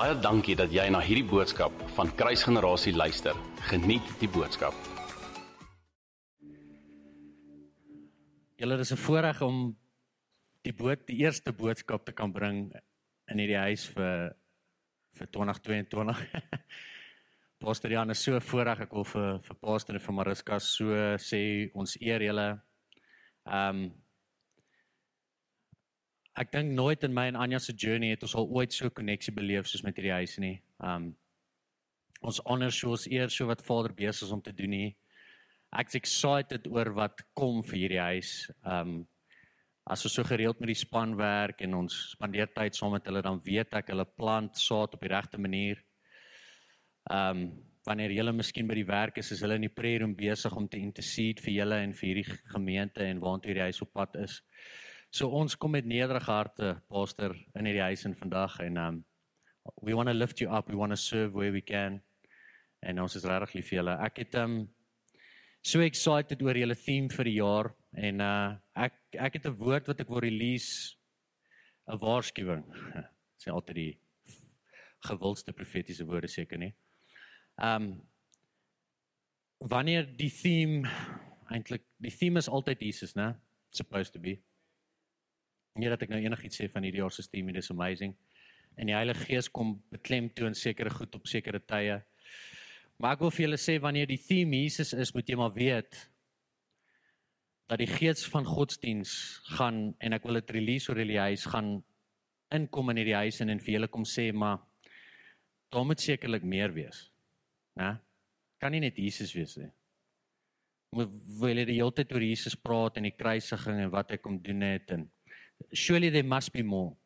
Baie dankie dat jy na hierdie boodskap van Kruisgenerasie luister. Geniet die boodskap. Julle is 'n voorreg om die boot die eerste boodskap te kan bring in hierdie huis vir vir 2022. Pastor Jan is so voorreg ek wil vir vir Pastor en vir Mariska so sê ons eer julle. Ehm um, ek dink nooit in my en Anja se journey het ons al ooit so koneksie beleef soos met hierdie huis nie. Um, ons honor so ons eer so wat Vader besig is om te doen hier. Ek's excited oor wat kom vir hierdie huis. Um, as ons so gereeld met die span werk en ons spandeer tyd saam met hulle dan weet ek hulle plant saad op die regte manier. Um, wanneer julle miskien by die werk is, is hulle in die prayer room besig om te intercede vir julle en vir hierdie gemeente en waantoe hierdie huis op pad is. So ons kom met nederige harte, pastor, in hierdie huis en vandag en um we want to lift you up, we want to serve where we can. En ons is regtig lief vir julle. Ek het um so excited oor julle theme vir die jaar en uh ek ek het 'n woord wat ek wil release 'n waarskuwing. Dit is altyd die gewildste profetiese woorde seker nie. Um, wanneer die theme eintlik die theme is altyd Jesus, né? Supposed to be. Nie dat ek nou enigiets sê van hierdie jaar se theme, it is amazing. En die Heilige Gees kom beklemtoon sekere goed op sekere tye. Maar ek wil vir julle sê wanneer die theme Jesus is, moet jy maar weet dat die gees van godsdiens gaan en ek wil dit release oor die huis gaan inkom in hierdie huis en en vir julle kom sê maar daar moet sekerlik meer wees. Né? Kan nie net Jesus wees nie. Moet wil jy die hele tyd oor Jesus praat en die kruisiging en wat hy kom doen het en surely there must be more.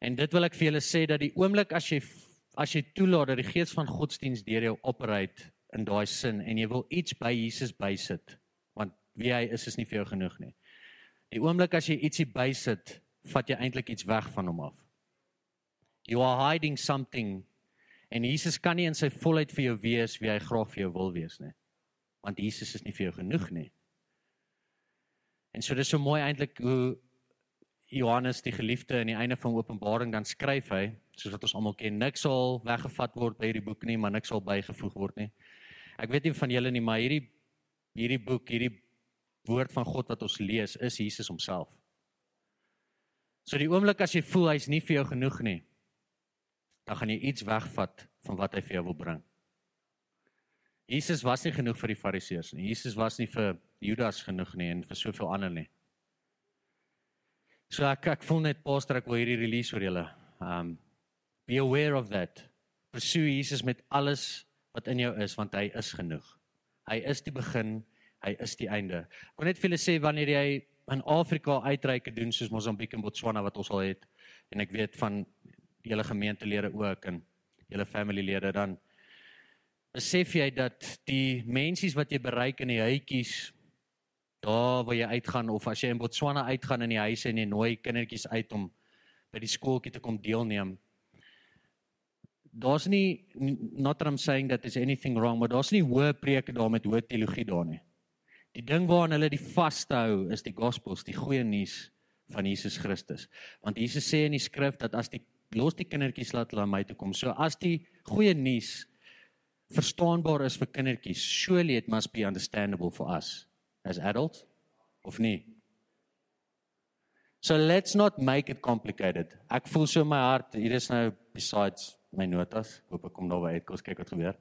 En dit wil ek vir julle sê dat die oomblik as jy as jy toelaat dat die gees van godsdiens deur jou operate in daai sin en jy wil iets by Jesus bysit want wie hy is is nie vir jou genoeg nie. Die oomblik as jy ietsie bysit, vat jy eintlik iets weg van hom af. You are hiding something En Jesus kan nie in sy volheid vir jou wees wie hy graag vir jou wil wees nie. Want Jesus is nie vir jou genoeg nie. En so dis so mooi eintlik hoe Johannes die geliefde aan die einde van Openbaring dan skryf hy, soos wat ons almal ken, niks sal weggevat word by hierdie boek nie, maar niks sal bygevoeg word nie. Ek weet nie van julle nie, maar hierdie hierdie boek, hierdie woord van God wat ons lees, is Jesus homself. So die oomblik as jy voel hy's nie vir jou genoeg nie, dan gaan jy iets wegvat van wat hy vir jou wil bring. Jesus was nie genoeg vir die Fariseërs nie. Jesus was nie vir Judas genoeg nie en vir soveel ander nie. So ek ek voel net pastor ek wil hierdie release oor julle. Um be aware of that. Pursue Jesus met alles wat in jou is want hy is genoeg. Hy is die begin, hy is die einde. Ek wil net vir julle sê wanneer jy in Afrika uitreike doen soos Mosambiek en Botswana wat ons al het en ek weet van hele gemeentelede ook en julle familielede dan besef jy dat die mensies wat jy bereik in die huitjies daar waar jy uitgaan of as jy in Botswana uitgaan in die huise en jy nooi kindertjies uit om by die skooltjie te kom deelneem. Daar's nie not that I'm saying that there's anything wrong maar daar's nie hoë preke daar met hoë teologie daar nie. Die ding waaraan hulle die vashou is die gospels die goeie nuus van Jesus Christus. Want Jesus sê in die skrif dat as die los die kindertjies laat hulle my toe kom. So as die goeie nuus verstaanbaar is vir kindertjies, surely it must be understandable for us as adults of nie. So let's not make it complicated. Ek voel so my hart, hier is nou besides my notas. Ek hoop ek kom nou uit, kom kyk wat gebeur.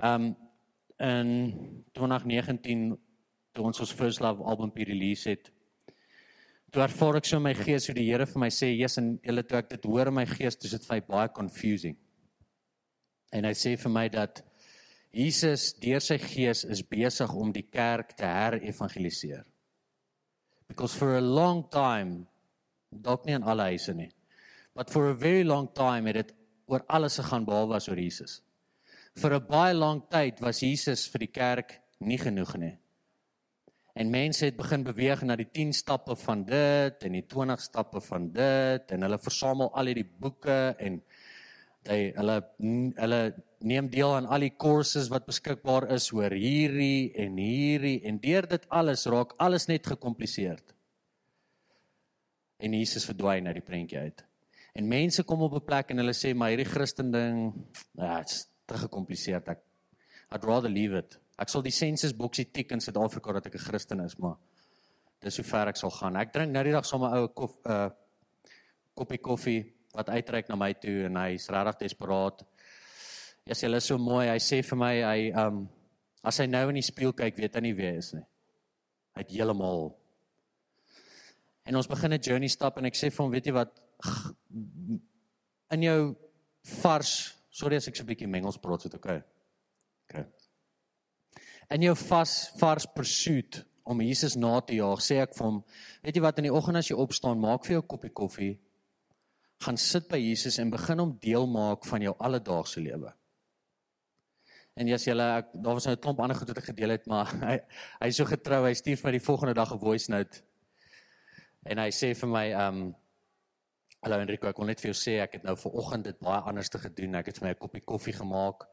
Um in 2019 toe ons ons first love album release het, toe ervaar ek so my gees hoe die Here vir my sê, "Jesus, en julle toe ek dit hoor in my gees, dis dit vir baie confusing." En hy sê vir my dat Jesus deur sy gees is besig om die kerk te herevangeliseer. Because for a long time, dalk nie in alle huise nie, but for a very long time het dit oor alles gegaan behalwe oor Jesus. Vir 'n baie lang tyd was Jesus vir die kerk nie genoeg nie. En mense het begin beweeg na die 10 stappe van dit en die 20 stappe van dit en hulle versamel al hierdie boeke en hy hulle hulle neem deel aan al die kursusse wat beskikbaar is oor hierdie en hierdie en deur dit alles raak alles net gekompliseerd. En Jesus verdwyn uit die prentjie uit. En mense kom op 'n plek en hulle sê maar hierdie Christen ding, ja, dit's te gekompliseerd. Ek I'd rather leave it. Ek sal die census boksie tik in Suid-Afrika dat ek 'n Christen is, maar dis hoe ver ek sal gaan. Ek drink nou die dag sommer ou kof uh koppie koffie wat uitreik na my toe en hy's regtig desperaat. Ja, sy is so mooi. Hy sê vir my hy um as hy nou in die spieël kyk, weet hy nie wie hy is nie. Hy het heeltemal En ons begin 'n journey stap en ek sê vir hom, weet jy wat in jou vars, sorry as ek so 'n bietjie Engels praat, so dit okay. Okay. In jou vas vars pursuit om Jesus na te jaag, sê ek vir hom, weet jy wat in die oggend as jy opstaan, maak vir jou koppie koffie, gaan sit by Jesus en begin hom deel maak van jou alledaagse lewe. En ja, julle ek daar was nou 'n klomp ander goed wat ek gedeel het, maar hy hy is so getrou, hy stuur vir my die volgende dag 'n voice note. En hy sê vir my, ehm um, Hallo Enrico, ek wil net vir jou sê ek het nou ver oggend dit baie anders te gedoen. Ek het vir my 'n koppie koffie gemaak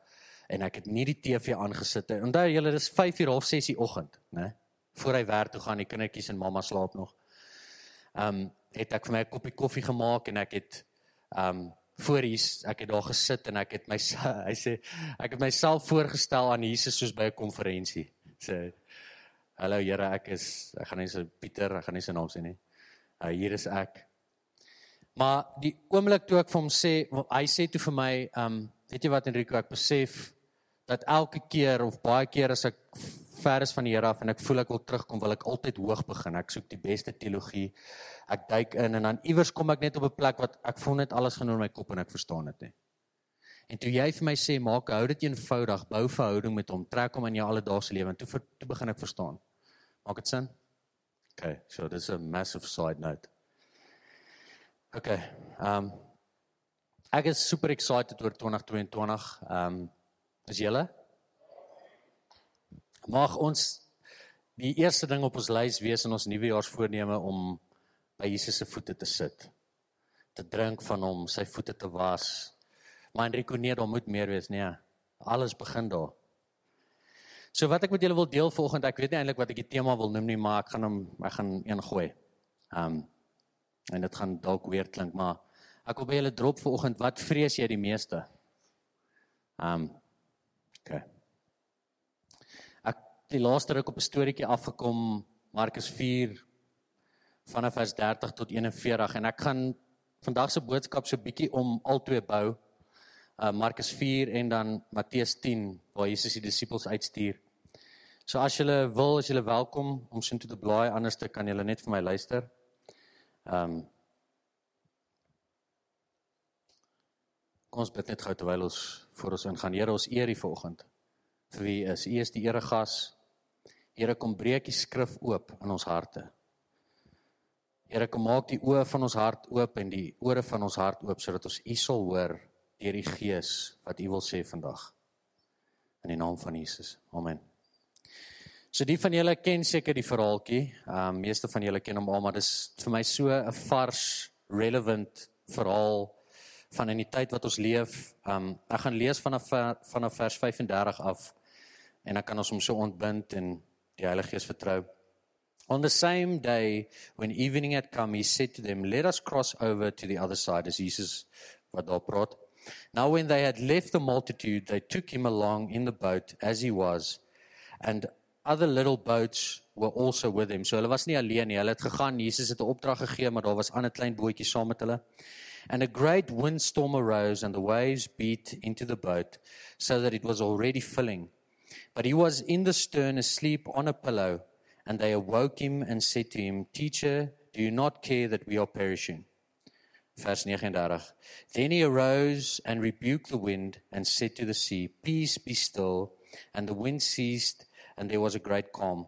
en ek het nie die TV aangesit nie. Onthou julle, dis 5:30 half 6 die oggend, né? Voor hy werk toe gaan, die kindertjies en mamma slaap nog. Ehm um, het ek vir my 'n koppie koffie gemaak en ek het ehm um, voor hier ek het daar gesit en ek het my hy sê ek het myself voorgestel aan Jesus soos by 'n konferensie. Sê Hallo Here, ek is ek gaan nie so Pieter, ek gaan nie sy naam sê nie. Uh, hier is ek. Maar die oomblik toe ek vir hom sê, hy sê toe vir my, ehm, um, weet jy wat Enrico, ek besef dat elke keer of baie keer as ek ver is van die Here af en ek voel ek wil terugkom, wil ek altyd hoog begin. Ek soek die beste teologie. Ek duik in en dan iewers kom ek net op 'n plek wat ek voel net alles gaan oor my kop en ek verstaan dit nie. En toe jy vir my sê maak hou dit eenvoudig, bou verhouding met hom, trek hom in jou alledaagse lewe en toe toe begin ek verstaan. Maak dit sin? Okay, so this is a massive side note. Okay. Ehm um, ek is super excited oor 2022. Ehm um, is julle? Mag ons die eerste ding op ons lys wees in ons nuwejaarsvoorneme om by Jesus se voete te sit. Te drink van hom, sy voete te was. Maar Enrico nee, daar moet meer wees, nee. Alles begin daar. So wat ek met julle wil deel volgende, ek weet nie eintlik wat ek die tema wil noem nie, maar ek gaan hom ek gaan een gooi. Ehm um, en dit gaan dalk weer klink, maar ek wil by julle drop vanoggend, wat vrees jy die meeste? Ehm um, okay die laaste ruk op 'n storieetjie afgekom Markus 4 vanaf vers 30 tot 41 en ek gaan vandag se boodskap so bietjie om albei bou. Uh Markus 4 en dan Matteus 10 waar Jesus die disippels uitstuur. So as julle wil, as julle welkom om sin toe te blaai, anders te kan julle net vir my luister. Um Kom ons bid net gou terwyl ons voor ons ingaan. Here, ons eer U vanoggend. Vir wie is U is die eregas. Here kom breek die skrif oop in ons harte. Here kom maak die oë van ons hart oop en die ore van ons hart oop sodat ons U sal hoor deur die Gees wat U wil sê vandag. In die naam van Jesus. Amen. So die van julle ken seker die verhaaltjie. Ehm um, meeste van julle ken hom al, maar dis vir my so 'n vars relevant verhaal van in die tyd wat ons leef. Ehm um, ek gaan lees vanaf vanaf vers 35 af en dan kan ons hom so ontbind en die Heilige Gees vertrou. On the same day when evening had come he said to them let us cross over to the other side as Jesus wat daar praat. Now when they had left the multitude they took him along in the boat as he was and other little boats were also with him. So hulle was nie alleen nie. Hulle het gegaan. Jesus het 'n opdrag gegee, maar daar was ander klein bootjies saam met hulle. And a great windstorm arose and the waves beat into the boat so that it was already filling. But he was in the stern asleep on a pillow, and they awoke him and said to him, Teacher, do you not care that we are perishing? Vers 39. Then he arose and rebuked the wind and said to the sea, Peace be still. And the wind ceased, and there was a great calm.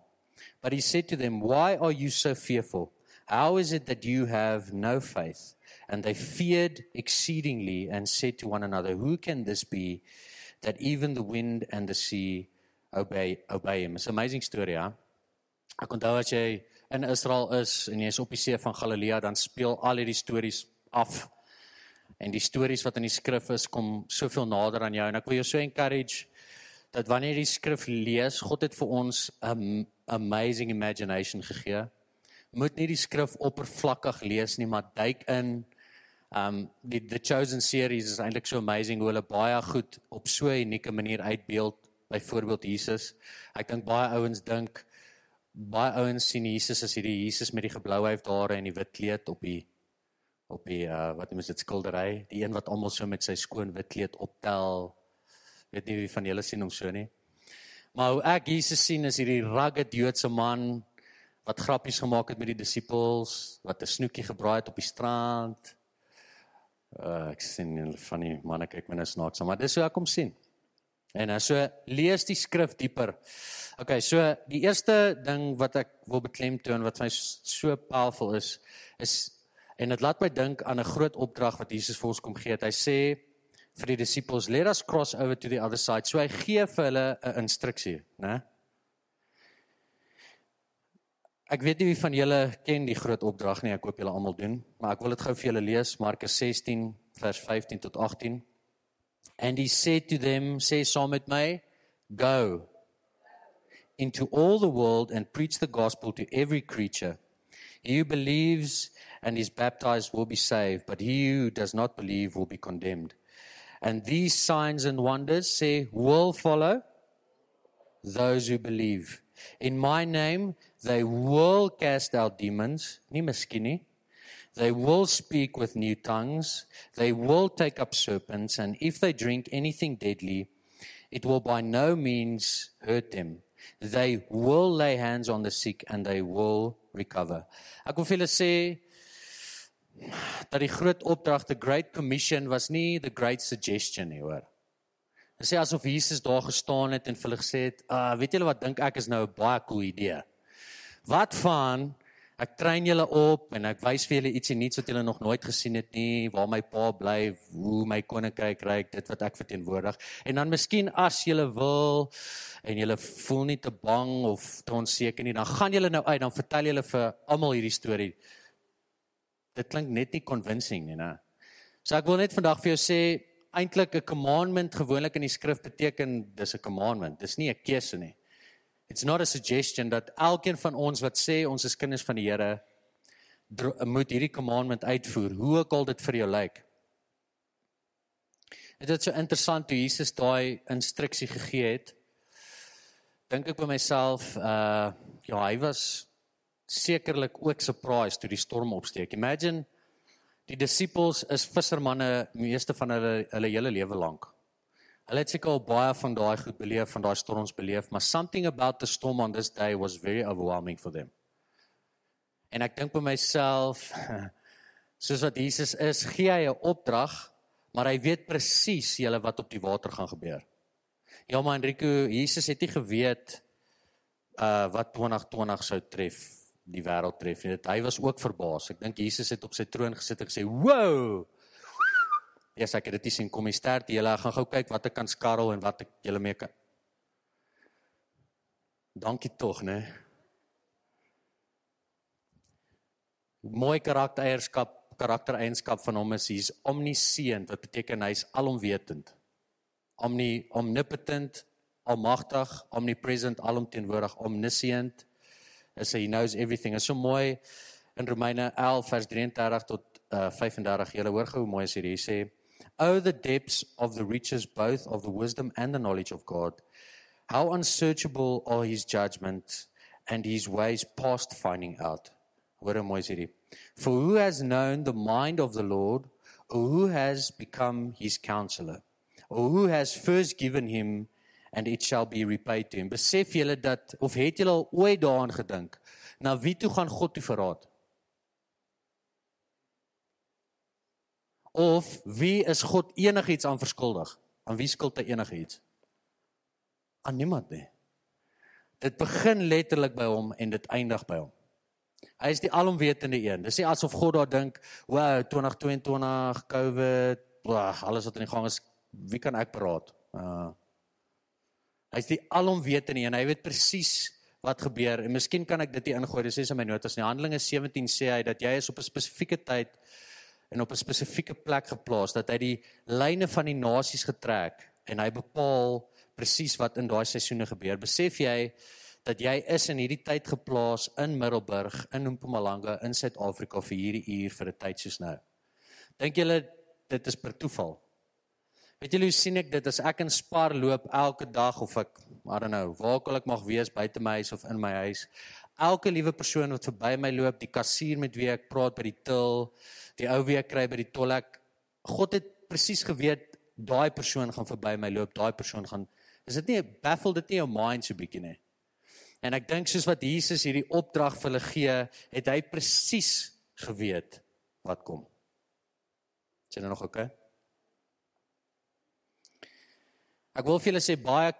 But he said to them, Why are you so fearful? How is it that you have no faith? And they feared exceedingly and said to one another, Who can this be that even the wind and the sea obey obey him. It's an amazing story, ja. Ek onthou as jy in Israel is en jy is op die see van Galilea, dan speel al hierdie stories af. En die stories wat in die skrif is kom soveel nader aan jou en ek wil jou so encourage dat wanneer jy die skrif lees, God het vir ons 'n amazing imagination gegee. Moet nie die skrif oppervlakkig lees nie, maar duik in Um die The Chosen series is eintlik so amazing hoe hulle baie goed op so 'n unieke manier uitbeeld byvoorbeeld Jesus. Ek dink baie ouens dink baie ouens sien Jesus as hierdie Jesus met die geblou hyf dare en die wit kleed op die op die uh wat noem dit skildery, die een wat almal so met sy skoon wit kleed optel. Weet nie wie van julle sien hom so nie. Maar hoe ek Jesus sien is hierdie rugged Joodse man wat grappies gemaak het met die disippels, wat 'n snoekie gebraai het op die strand. Uh, ek sien hulle van die manne kyk my nou snaaks, maar dis hoe ek hom sien. En dan so lees die skrif dieper. Okay, so die eerste ding wat ek wil beklemtoon wat vir my so powerful is, is en dit laat my dink aan 'n groot opdrag wat Jesus vir ons kom gee. Hy sê vir die disippels, "Let us cross over to the other side." So hy gee vir hulle 'n instruksie, né? Ek weet nie wie van julle ken die groot opdrag nie. Ek hoop julle almal doen, maar ek wil dit gou vir julle lees, Markus 16 vers 15 tot 18. And he said to them, say met my, go into all the world and preach the gospel to every creature. He who believes and is baptized will be saved, but he who does not believe will be condemned. And these signs and wonders say will follow those who believe. In my name they will cast out demons, nie miskien. They will speak with new tongues. They will take up serpents and if they drink anything deadly, it will by no means hurt them. They will lay hands on the sick and they will recover. Ek wil vir julle sê dat die groot opdrag the great commission was nie the great suggestion nie, hoor. Dit sê asof Jesus daar gestaan het en vir hulle gesê het, "Uh, weet julle wat dink ek is nou 'n baie cool idee." Wat van ek train julle op en ek wys vir julle ietsie nuuts wat julle nog nooit gesien het nie, waar my pa bly, hoe my koninkryk ryk, dit wat ek verteenwoordig. En dan miskien as julle wil en julle voel nie te bang of te onseker nie, dan gaan julle nou uit, dan vertel julle vir almal hierdie storie. Dit klink net nie convincing nie, né? So ek wil net vandag vir jou sê eintlik 'n commandment gewoonlik in die skrif beteken dis 'n commandment. Dis nie 'n keuse nie. It's not a suggestion dat elkeen van ons wat sê ons is kinders van die Here moet hierdie commandment uitvoer, hoe ook al dit vir jou lyk. Dit is so interessant hoe Jesus daai instruksie gegee het. Dink ek by myself, uh ja, hy was sekerlik ook surprised toe die storm opsteek. Imagine Die disippels is vissermanne meeste van hulle hulle hele lewe lank. Hulle het seker al baie van daai goed beleef, van daai storms beleef, maar something about the storm on this day was very overwhelming for them. En ek dink by myself soos wat Jesus is, gee hy 'n opdrag, maar hy weet presies julle wat op die water gaan gebeur. Ja, maar Enrico, Jesus het nie geweet uh wat 2020 sou tref die wêreld tref nie. Hy was ook verbaas. Ek dink Jesus het op sy troon gesit en gesê, "Wow!" Ja, ek het dit sien kom die ster, jy gaan gou kyk wat ek kan skarrel en wat ek julle mee kan. Dankie tog, né? Mooi karaktereienskap, karaktereienskap van hom is hy's omniscient, wat beteken hy's alomwetend. Omni omnipotent, almagtig, omnipresent, alomteenwoordig, omniscient is he knows everything. Is so mooi in Romeine 11 vers 33 tot uh, 35. Julle hoor gou hoe mooi is hier. Hy sê, "Oh the depths of the riches both of the wisdom and the knowledge of God. How unsearchable are his judgments and his ways past finding out." Hoor hoe mooi is hier. For who has known the mind of the Lord, or who has become his counselor, or who has first given him and it shall be repaid to him. Besef julle dat of het julle al ooit daaraan gedink? Na wie toe gaan God toe verraad? Of wie is God enigiets aan verskuldig? Aan wie skuld hy enigiets? Aan niemand nie. Dit begin letterlik by hom en dit eindig by hom. Hy is die alomwetende een. Dis nie asof God daar dink, "Wow, 2022 COVID, blah, alles wat in die gang is, wie kan ek beraad?" Uh Hy's die alomwetende en hy weet presies wat gebeur. En miskien kan ek dit hier ingooi. Dit sê in my notas in Handelinge 17 sê hy dat jy is op 'n spesifieke tyd en op 'n spesifieke plek geplaas dat hy die lyne van die nasies getrek en hy bepaal presies wat in daai seisoene gebeur. Besef jy dat jy is in hierdie tyd geplaas in Middelburg, in Mpumalanga, in Suid-Afrika vir hierdie uur vir 'n tyd soos nou. Dink julle dit is per toeval? Weet julle hoe sien ek dit as ek in Spar loop elke dag of ek I don't know, waar ook al ek mag wees buite my huis of in my huis. Elke liewe persoon wat verby my loop, die kassier met wie ek praat by die til, die ou wie ek kry by die tolhek, God het presies geweet daai persoon gaan verby my loop, daai persoon gaan Is dit nie baffle dit nie jou mind so bietjie nie? En ek dink soos wat Jesus hierdie opdrag vir hulle gee, het hy presies geweet wat kom. Is dit nou nog oké? Okay? Ek wil vir julle sê baie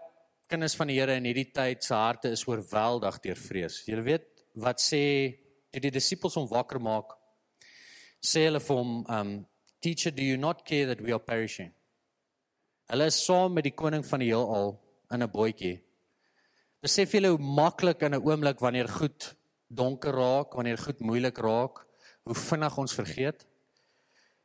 kinders van die Here in hierdie tyd se harte is oorweldig deur vrees. Julle weet wat sê toe die disippels hom wakker maak, sê hulle vir hom, um teacher, do you not care that we are perishing? Hulle is saam met die koning van die heelal in 'n bootjie. Besef julle hoe maklik in 'n oomblik wanneer goed donker raak, wanneer goed moeilik raak, hoe vinnig ons vergeet?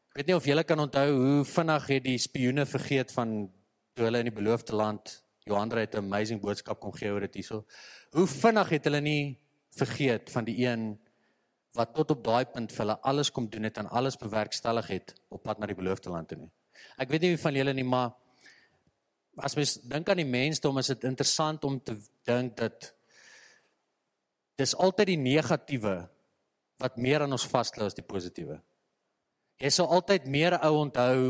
Ek weet nie of julle kan onthou hoe vinnig het die spioene vergeet van toe hulle in die beloofde land Johan het 'n amazing boodskap kom gee oor dit hierso. Hoe vinnig het hulle nie vergeet van die een wat tot op daai punt vir hulle alles kom doen het en alles bewerkstellig het op pad na die beloofde land toe nie. Ek weet nie wie van julle nie, maar as mens dink aan die mensdom is dit interessant om te dink dat dis altyd die negatiewe wat meer aan ons vasklou as die positiewe. Jy sal altyd meer ou onthou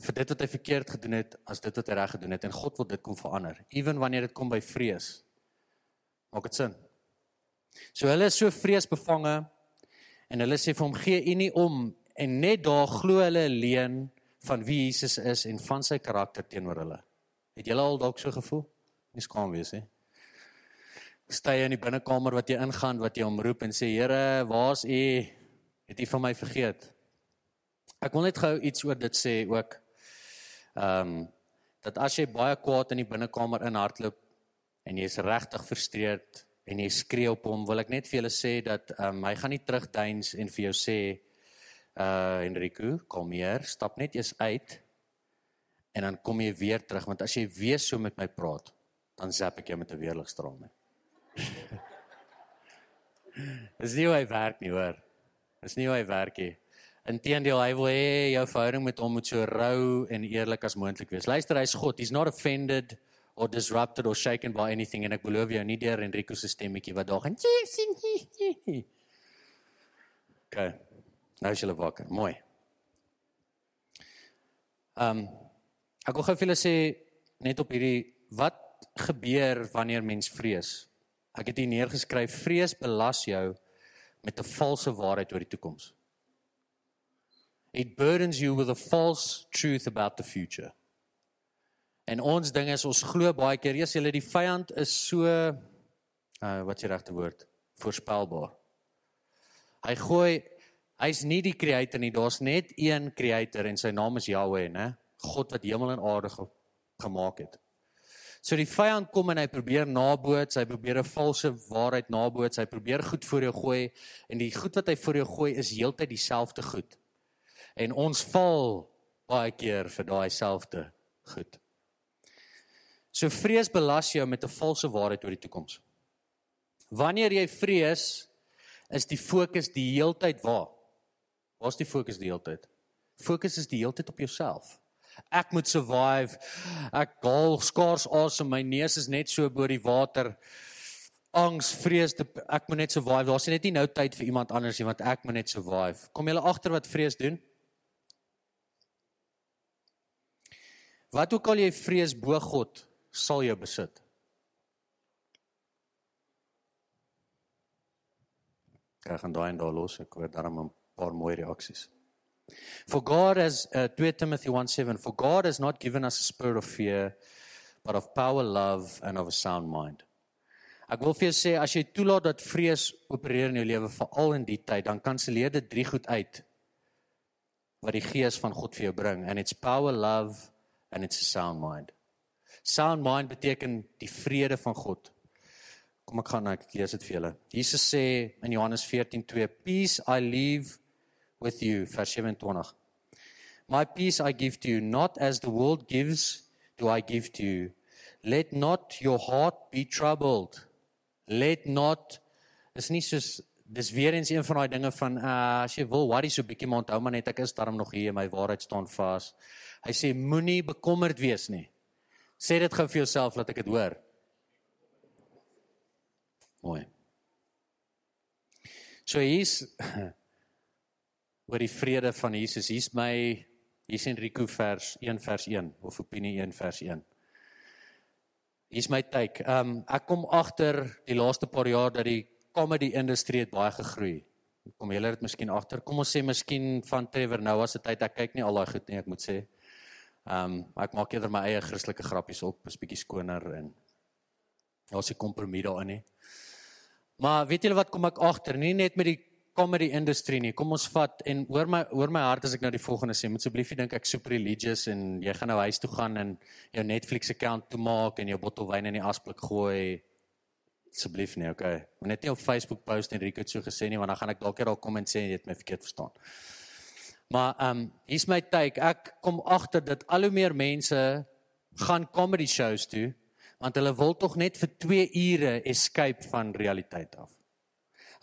vir dit wat hy verkeerd gedoen het as dit wat hy reg gedoen het en God wil dit kom verander, ewen wanneer dit kom by vrees. Maak dit sin? So hulle is so vreesbevange en hulle sê vir hom gee u nie om en net daar glo hulle alleen van wie Jesus is en van sy karakter teenoor hulle. Het jy al dalk so gevoel? Nie skaam wees nie. Stay in die binnekamer wat jy ingaan wat jy omroep en sê Here, waar's U? Het U van my vergeet? Ek wil net gou iets oor dit sê ook. Ehm um, dat as jy baie kwaad in die binnekamer inhardloop en jy's regtig frustreerd en jy skree op hom, wil ek net vir julle sê dat ehm um, hy gaan nie terugduins en vir jou sê uh Enrico, kom hier, stap net eers uit en dan kom jy weer terug want as jy weer so met my praat dan zap ek jou met 'n weerligstraal mee. Dis nie hoe hy werk nie hoor. Dis nie hoe hy werk nie. Inteendeel hy wil hê jou verhouding met hom moet so rou en eerlik as moontlik wees. Luister, hy's God. He's not offended or disrupted or shaken by anything en ek belowe jou nie deur Enrico se stemmetjie wat daar gaan. Okay. Nou is jy wakker. Mooi. Ehm um, Ek wil gou vir julle sê net op hierdie wat gebeur wanneer mens vrees. Ek het hier neergeskryf vrees belas jou met 'n valse waarheid oor die toekoms. It burdens you with a false truth about the future. En ons ding is ons glo baie keer, ja, julle die vyand is so uh wat is die regte woord? voorspelbaar. Hy gooi hy's nie die creator nie, daar's net een creator en sy naam is Yahweh, né? God wat hemel en aarde ge gemaak het. So die vyand kom en hy probeer naboots, hy probeer 'n valse waarheid naboots, hy probeer goed voor jou gooi en die goed wat hy voor jou gooi is heeltyd dieselfde goed. En ons val baie keer vir daai selfde goed. So vrees belas jou met 'n valse waarheid oor die toekoms. Wanneer jy vrees, is die fokus die heeltyd waar? Waar's die fokus die heeltyd? Fokus is die heeltyd op jouself. Ek moet survive. Ek haal skaars asem. My neus is net so bo die water. Angs, vrees, ek moet net survive. Daar's net nie nou tyd vir iemand anders nie want ek moet net survive. Kom julle agter wat vrees doen? Wat ook al jy vrees bo God, sal jou besit. Ek gaan daai en daar los. Ek hoor daarom 'n paar mooi reaksies. For God has uh, 2 Timothy 1:7 For God has not given us a spirit of fear but of power, love and of a sound mind. Ek wil vir jou sê as jy toelaat dat vrees opereer in jou lewe veral in die tyd dan kanselleer dit drie goed uit wat die gees van God vir jou bring and it's power, love and it's a sound mind. Sound mind beteken die vrede van God. Kom ek gaan nou ek lees dit vir julle. Jesus sê in Johannes 14:2 Peace I leave with you vers 27 My peace I give to you not as the world gives do I give to you let not your heart be troubled let not is nie soos dis weer eens een van daai dinge van uh as jy wil worry so bietjie maar onthou maar net ek is daarom nog hier my waarheid staan vas. Hy sê moenie bekommerd wees nie. Sê dit gou vir jouself dat ek dit hoor. Mooi. So hier's oor die vrede van Jesus. Hier's my hier's Enrico vers 1 vers 1 of Opinie 1 vers 1. Hier's my take. Um, ek kom agter die laaste paar jaar dat die comedy industrie het baie gegroei. Kom julle dit miskien agter? Kom ons sê miskien van Trevor Noah se tyd. Ek kyk nie al daai goed nie, ek moet sê. Ehm um, ek maak eerder my eie Christelike grappies op, is bietjie skoner en daar's 'n kompromie daarin nie. Maar weet julle wat kom ek agter? Nie net met die comedy industrie nie. Kom ons vat en hoor my hoor my hart as ek nou die volgende sê. Moet asseblief nie dink ek super religious en jy gaan nou huis toe gaan en jou Netflix account toemaak en jou bottel wyn in die asblik gooi asseblief nie, okay. Maar net nie op Facebook post en Rico het so gesê nie, want dan gaan ek dalk hier al kom en sê jy het my verkeerd verstaan. Maar ehm um, hier's my take. Ek kom agter dat al hoe meer mense gaan comedy shows toe want hulle wil tog net vir 2 ure escape van realiteit af.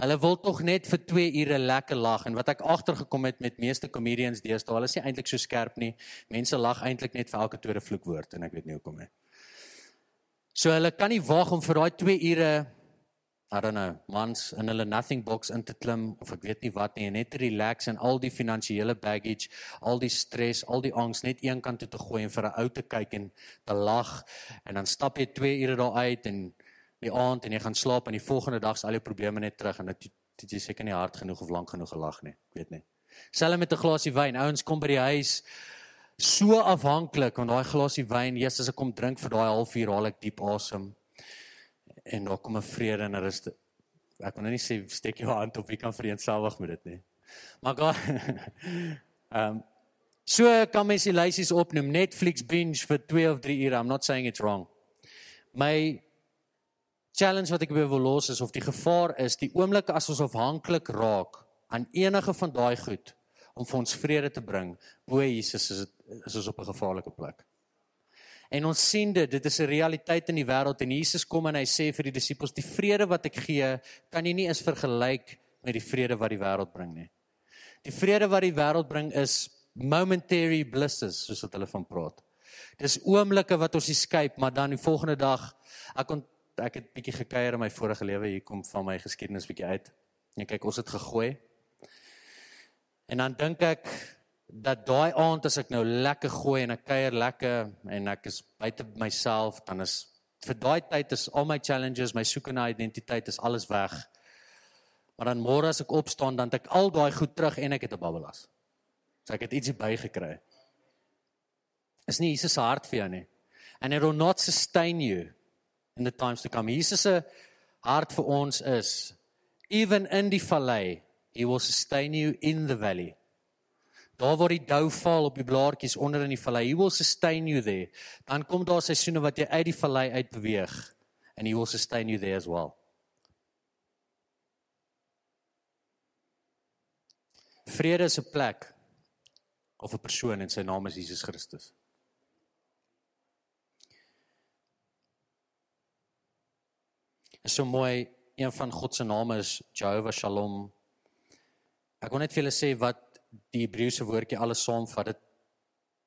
Hulle wil tog net vir 2 ure lekker lag en wat ek agtergekom het met meeste comedians deesdae, hulle is nie eintlik so skerp nie. Mense lag eintlik net vir elke tweede vloekwoord en ek weet nie hoekom nie. So hulle kan nie wag om vir daai 2 ure I don't know, mans in hulle nothing box in te klim of ek weet nie wat nie, net te relax en al die finansiële baggage, al die stres, al die angs net een kant toe te gooi en vir 'n ou te kyk en te lag en dan stap jy 2 ure daar uit en die aand en jy gaan slaap en die volgende dag is al jou probleme net terug en dit dit jy seker nie hard genoeg of lank genoeg gelag nie, ek weet nie. Selfs met 'n glasie wyn, ouens kom by die huis so afhanklik van daai glasie wyn. Jesus, as ek kom drink vir daai halfuur, haal ek diep asem. En daar kom 'n vrede en rus. Ek kan nou nie sê steek jou hand op wie kan vereenselwig met dit nie. Maar God Ehm um, so kan mens die lysies opnoem. Netflix binge vir 2 of 3 ure. I'm not saying it's wrong. My challenge wat ek wil los is of die gevaar is die oomblik as ons afhanklik raak aan enige van daai goed om vir ons vrede te bring. Bo Jesus is dit is ons op 'n gevaarlike plek. En ons sien dit, dit is 'n realiteit in die wêreld en Jesus kom en hy sê vir die disippels, die vrede wat ek gee, kan jy nie eens vergelyk met die vrede wat die wêreld bring nie. Die vrede wat die wêreld bring is momentary blisses, soos wat hulle van praat. Dis oomblikke wat ons escape, maar dan die volgende dag ek kon ek het bietjie gekuier in my vorige lewe hier kom van my geskiedenis bietjie uit. En kyk, ons het gegooi. En dan dink ek dat daai aand as ek nou lekker gooi en ek kuier lekker en ek is buite myself, dan is vir daai tyd is al my challenges, my soeke na identiteit is alles weg. Maar dan môre as ek opstaan, dan het ek al daai goed terug en ek het 'n babbelas. So ek het ietsie bygekry. Is nie Jesus se hart vir jou nie. And it will not sustain you in the times to come. Jesus se hart vir ons is even in die vallei He will sustain you in the valley. Daar waar die dou val op die blaartjies onder in die vallei, he will sustain you there. Dan kom daar seisoene wat jy uit die vallei uit beweeg and he will sustain you there as well. Vrede is 'n plek of 'n persoon en sy naam is Jesus Christus. Is so mooi, een van God se name is Jehovah Shalom. Ek wil net vir julle sê wat die Hebreëse woordjie alles saamvat. Dit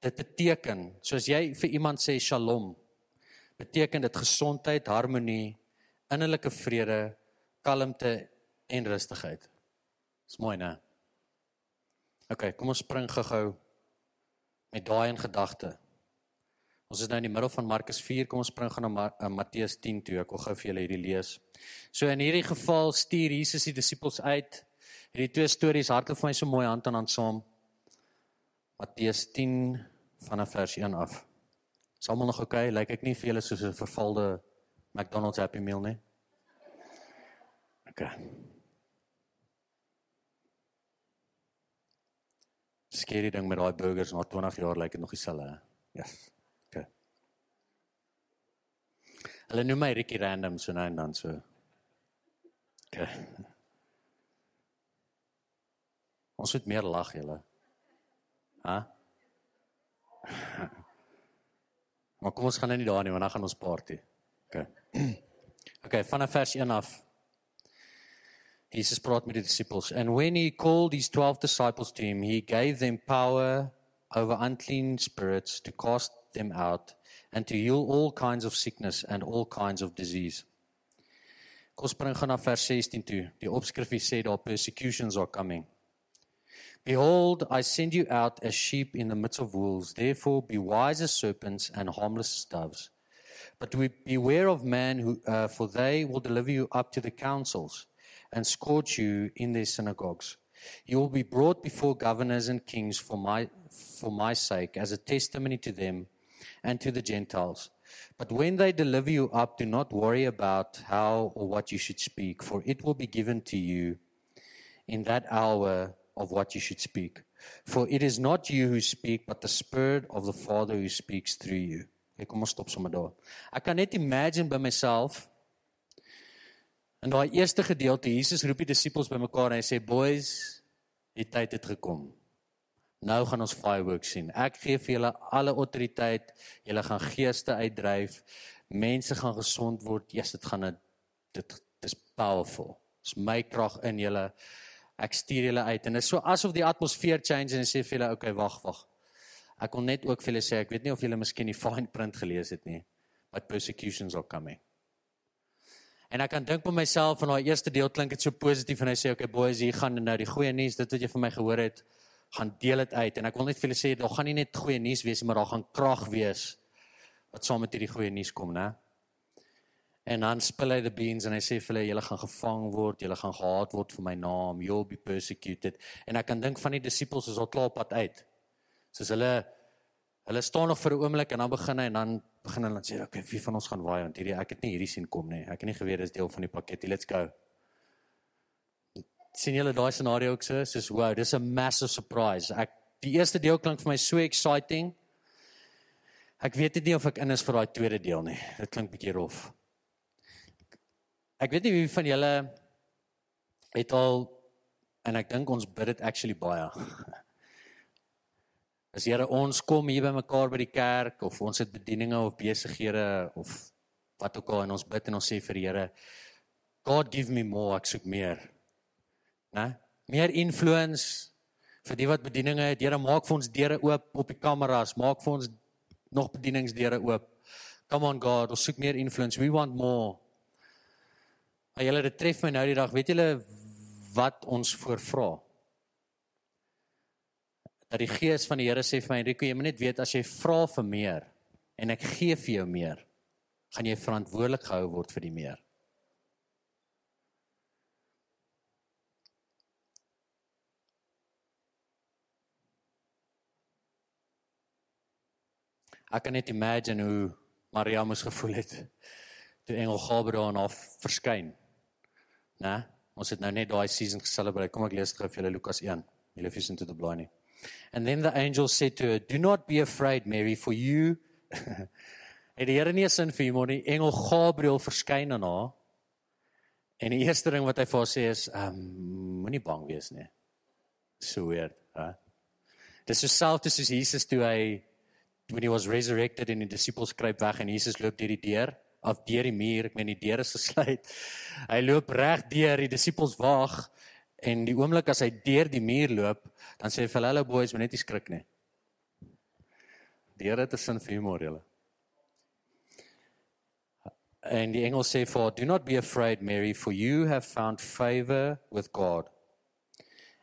dit beteken, soos jy vir iemand sê Shalom, beteken dit gesondheid, harmonie, innerlike vrede, kalmte en rustigheid. Dis mooi, né? OK, kom ons spring gou-gou met daai in gedagte. Ons is nou in die middel van Markus 4, kom ons spring gou na Ma uh, Matteus 10 toe. Ek wil gou vir julle hierdie lees. So in hierdie geval stuur Jesus die disippels uit Hierdie twee stories hardloop vir my so mooi hand aan hand saam. Matteus 10 vanaf vers 1 af. Is almal nog oukei? Okay? Lyk ek nie vir julle soos 'n vervalde McDonald's Happy Meal nie? OK. Skerry ding met daai burgers na 20 jaar lyk dit nog dieselfde. Ja. Yes. OK. Hulle noem my Ricky Random so nou en dan so. OK. Ons moet meer lag julle. Ha? Maar kom ons gaan nou nie daar nie, want dan gaan ons party. OK. OK, van vers 1 af. Jesus praat met die disippels and when he called his 12 disciples to him he gave them power over unclean spirits to cast them out and to heal all kinds of sickness and all kinds of disease. Kom spring gaan na vers 16 toe. Die opskrif sê daar persecutions are coming. Behold, I send you out as sheep in the midst of wolves. Therefore, be wise as serpents and harmless as doves. But beware of men, who, uh, for they will deliver you up to the councils and scourge you in their synagogues. You will be brought before governors and kings for my, for my sake, as a testimony to them and to the Gentiles. But when they deliver you up, do not worry about how or what you should speak, for it will be given to you in that hour of what you should speak. For it is not you who speak, but the Spirit of the Father who speaks through you. Ek kom ons stop sommer daar. Ek kan net imagine by myself in daai eerste gedeelte Jesus roep die disippels bymekaar en hy sê boys, die tyd het gekom. Nou gaan ons fireworks sien. Ek gee vir julle alle autoriteit. Julle gaan geeste uitdryf. Mense gaan gesond word. Yes, dit gaan dit dis powerful. Dis my krag in julle. Ek stuur julle uit en dit is so asof die atmosfeer change en sê vir julle, okay, wag, wag. Ek wil net ook vir julle sê, ek weet nie of julle miskien die fine print gelees het nie, but persecutions are coming. En ek kan dink by myself van daai eerste deel klink dit so positief en hy sê, okay boys, hier gaan nou die goeie nuus, dit wat jy vir my gehoor het, gaan deel dit uit en ek wil net vir julle sê daar gaan nie net goeie nuus wees maar daar gaan krag wees wat saam met hierdie goeie nuus kom, né? En dan spil hy die beans en hy sê vir hulle julle gaan gevang word, julle gaan gehaat word vir my naam, you'll be persecuted. En ek kan dink van die disippels is al klaar pad uit. Soos hulle hulle staan nog vir 'n oomblik en dan begin hy en dan begin hulle sê, "Oké, okay, wie van ons gaan waai want hierdie ek het nie hierdie sien kom nie. Ek het nie geweet dis deel van die pakket. Let's go." sien julle daai scenario ook so? Soos wow, dis 'n massive surprise. Ek die eerste deel klink vir my so exciting. Ek weet nie of ek in is vir daai tweede deel nie. Dit klink bietjie rof. Ek weet nie wie van julle het al en ek dink ons bid dit actually baie. As Here ons kom hier by mekaar by die kerk of ons het bedieninge of besighede of wat ook al en ons bid en ons sê vir die Here God give me more, ek soek meer né? Meer influence vir die wat bedieninge het. Here maak vir ons deure oop op die kameras, maak vir ons nog bedieningsdeure oop. Come on God, ons soek meer influence. We want more. Ag julle dit tref my nou die dag. Weet julle wat ons voorvra? Dat die gees van die Here sê vir my, Rico, jy moet net weet as jy vra vir meer en ek gee vir jou meer, gaan jy verantwoordelik gehou word vir die meer. Ek kan net imagine hoe Maria moes gevoel het toe engel Gabriël aan haar verskyn. Né? Ons het nou net daai season geselebrate. Kom ek lees gou vir julle Lukas 1. Julle is into the blind. And then the angel said to her, "Do not be afraid, Mary, for you Het die Here nie 'n sin vir hom nie. Engel Gabriël verskyn aan haar. En die eerste ding wat hy vir haar sê is, "Ehm, um, moenie bang wees nie." So weird, hè? Dis selfs soos Jesus toe hy when he was resurrected en die disippels kruip weg en Jesus loop deur die deur of deur die muur, ek meen die deur is gesluit. Hy loop reg deur, die disippels wag en die oomblik as hy deur die muur loop, dan sê hy vir hulle boys, moenie net skrik nie. Die Here het 'n sin vir humor julle. En die engel sê for do not be afraid Mary for you have found favor with God.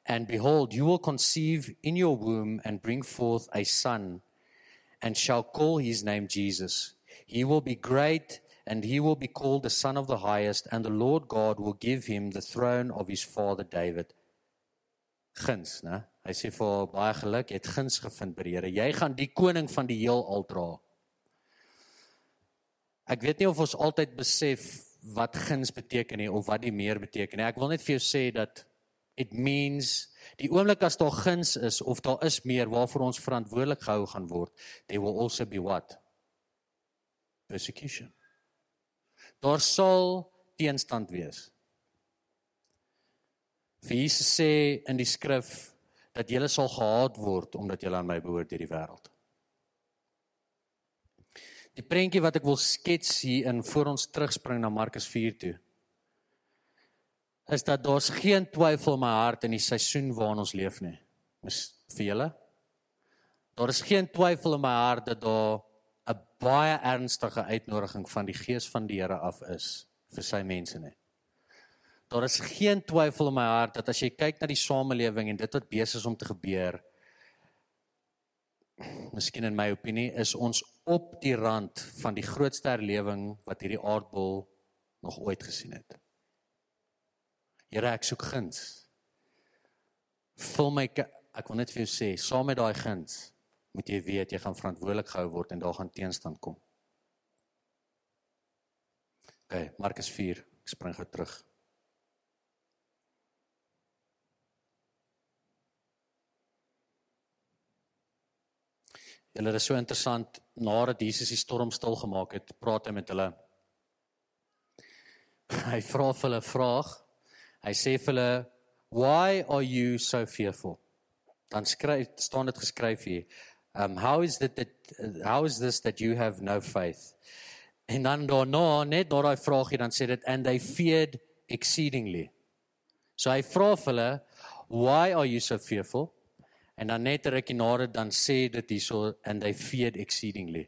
And behold you will conceive in your womb and bring forth a son and shall call his name Jesus. He will be great and he will be called the Son of the Highest, and the Lord God will give him the throne of his father David. Guns, né? Hy sê vir baie geluk, jy het guns gevind by die Here. Jy gaan die koning van die heelal dra. Ek weet nie of ons altyd besef wat guns beteken nie of wat die meer beteken nie. Ek wil net vir jou sê dat it means Die oomblik as daar guns is of daar is meer waarvoor ons verantwoordelik gehou gaan word, there will also be what? Persecution. Daar sal teenstand wees. Jesus sê in die skrif dat julle sal gehaat word omdat julle aan my behoort hierdie wêreld. Die prentjie wat ek wil skets hier in voor ons terugspring na Markus 4 toe is dat daar's geen twyfel in my hart in die seisoen waarin ons leef nie. Is vir julle? Daar is geen twyfel in my hart dat daar baie ernstige uitnodiging van die Gees van die Here af is vir sy mense nie. Daar is geen twyfel in my hart dat as jy kyk na die samelewing en dit wat besig is om te gebeur, miskien in my opinie is ons op die rand van die grootste herlewing wat hierdie aardbol nog ooit gesien het. Here, ek soek guns. Vul my ek wil net vir jou sê, saam met daai guns moet jy weet jy gaan verantwoordelik gehou word en daar gaan teenstand kom. OK, Markus 4, ek spring gou terug. Hulle is so interessant nadat Jesus die storm stil gemaak het, praat hy met hulle. Hy vra vir hulle 'n vraag Hy sê vir hulle, "Why are you so fearful?" Dan skryf staan dit geskryf hier. Um how is it that how is this that you have no faith? En dan daarna net daai vraagie dan sê dit and they feared exceedingly. So hy vra vir hulle, "Why are you so fearful?" En dan net rukkie nader dan sê dit hierso and they feared exceedingly.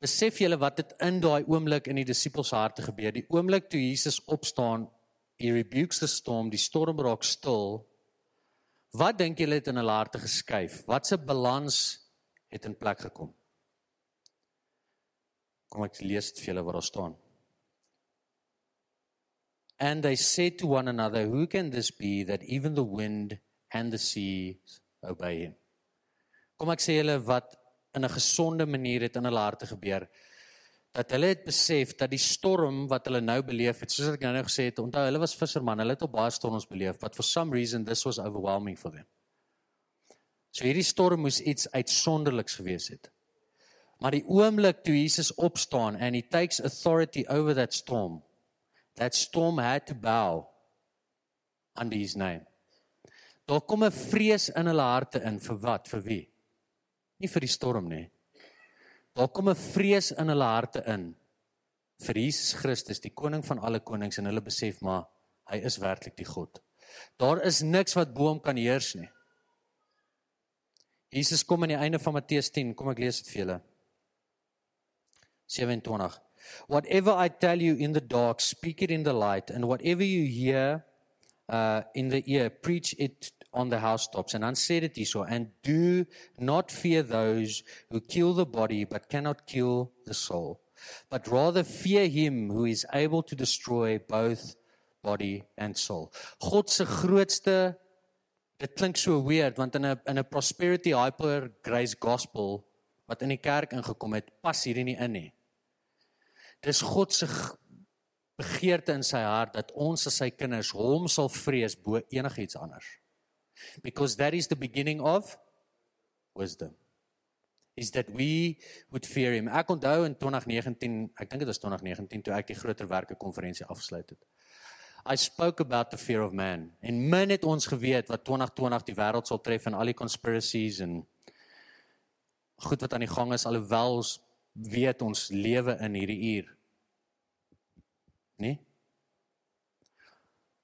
Besef julle wat dit in daai oomblik in die disippels harte gebeur. Die oomblik toe Jesus opstaan He rebukes the storm, die storm raak stil. Wat dink julle het in hulle harte geskuif? Wat se balans het in plek gekom? Kom ek lees dit vir julle wat daar staan. And they said to one another, who can this be that even the wind and the sea obey him? Kom ek sê julle wat in 'n gesonde manier het in hulle harte gebeur dat hulle het besef dat die storm wat hulle nou beleef het, soos ek nou nou gesê het, onthou hulle was visserman, hulle het op baie storms beleef, but for some reason this was overwhelming for them. So hierdie storm moes iets uitsonderliks gewees het. Maar die oomblik toe Jesus opstaan and he takes authority over that storm, that storm had to bow under his name. Daar kom 'n vrees in hulle harte in vir wat? Vir wie? Nie vir die storm nie. Daar kom 'n vrees in hulle harte in vir Jesus Christus, die koning van alle konings en hulle besef maar hy is werklik die God. Daar is niks wat bo hom kan heers nie. Jesus kom aan die einde van Matteus 10, kom ek lees dit vir julle. 27 Whatever I tell you in the dark, speak it in the light, and whatever you hear uh, in the ear, preach it on the housetops. And sê dit hierso, and do not fear those who kill the body but cannot kill the soul, but rather fear him who is able to destroy both body and soul. God se grootste dit klink so weird want in 'n in 'n prosperity hyper grace gospel wat in die kerk ingekom het, pas hierdie nie in nie. Dis God se begeerte in sy hart dat ons as sy kinders hom sal vrees bo enigiets anders because that is the beginning of wisdom is that we would fear him. Ek onthou in 2019, ek dink dit was 2019 toe ek die groter werke konferensie afgesluit het. I spoke about the fear of man. En min het ons geweet wat 2020 die wêreld sal tref en al die conspiracies en goed wat aan die gang is alhoewel ons weet ons lewe in hierdie uur. Nee?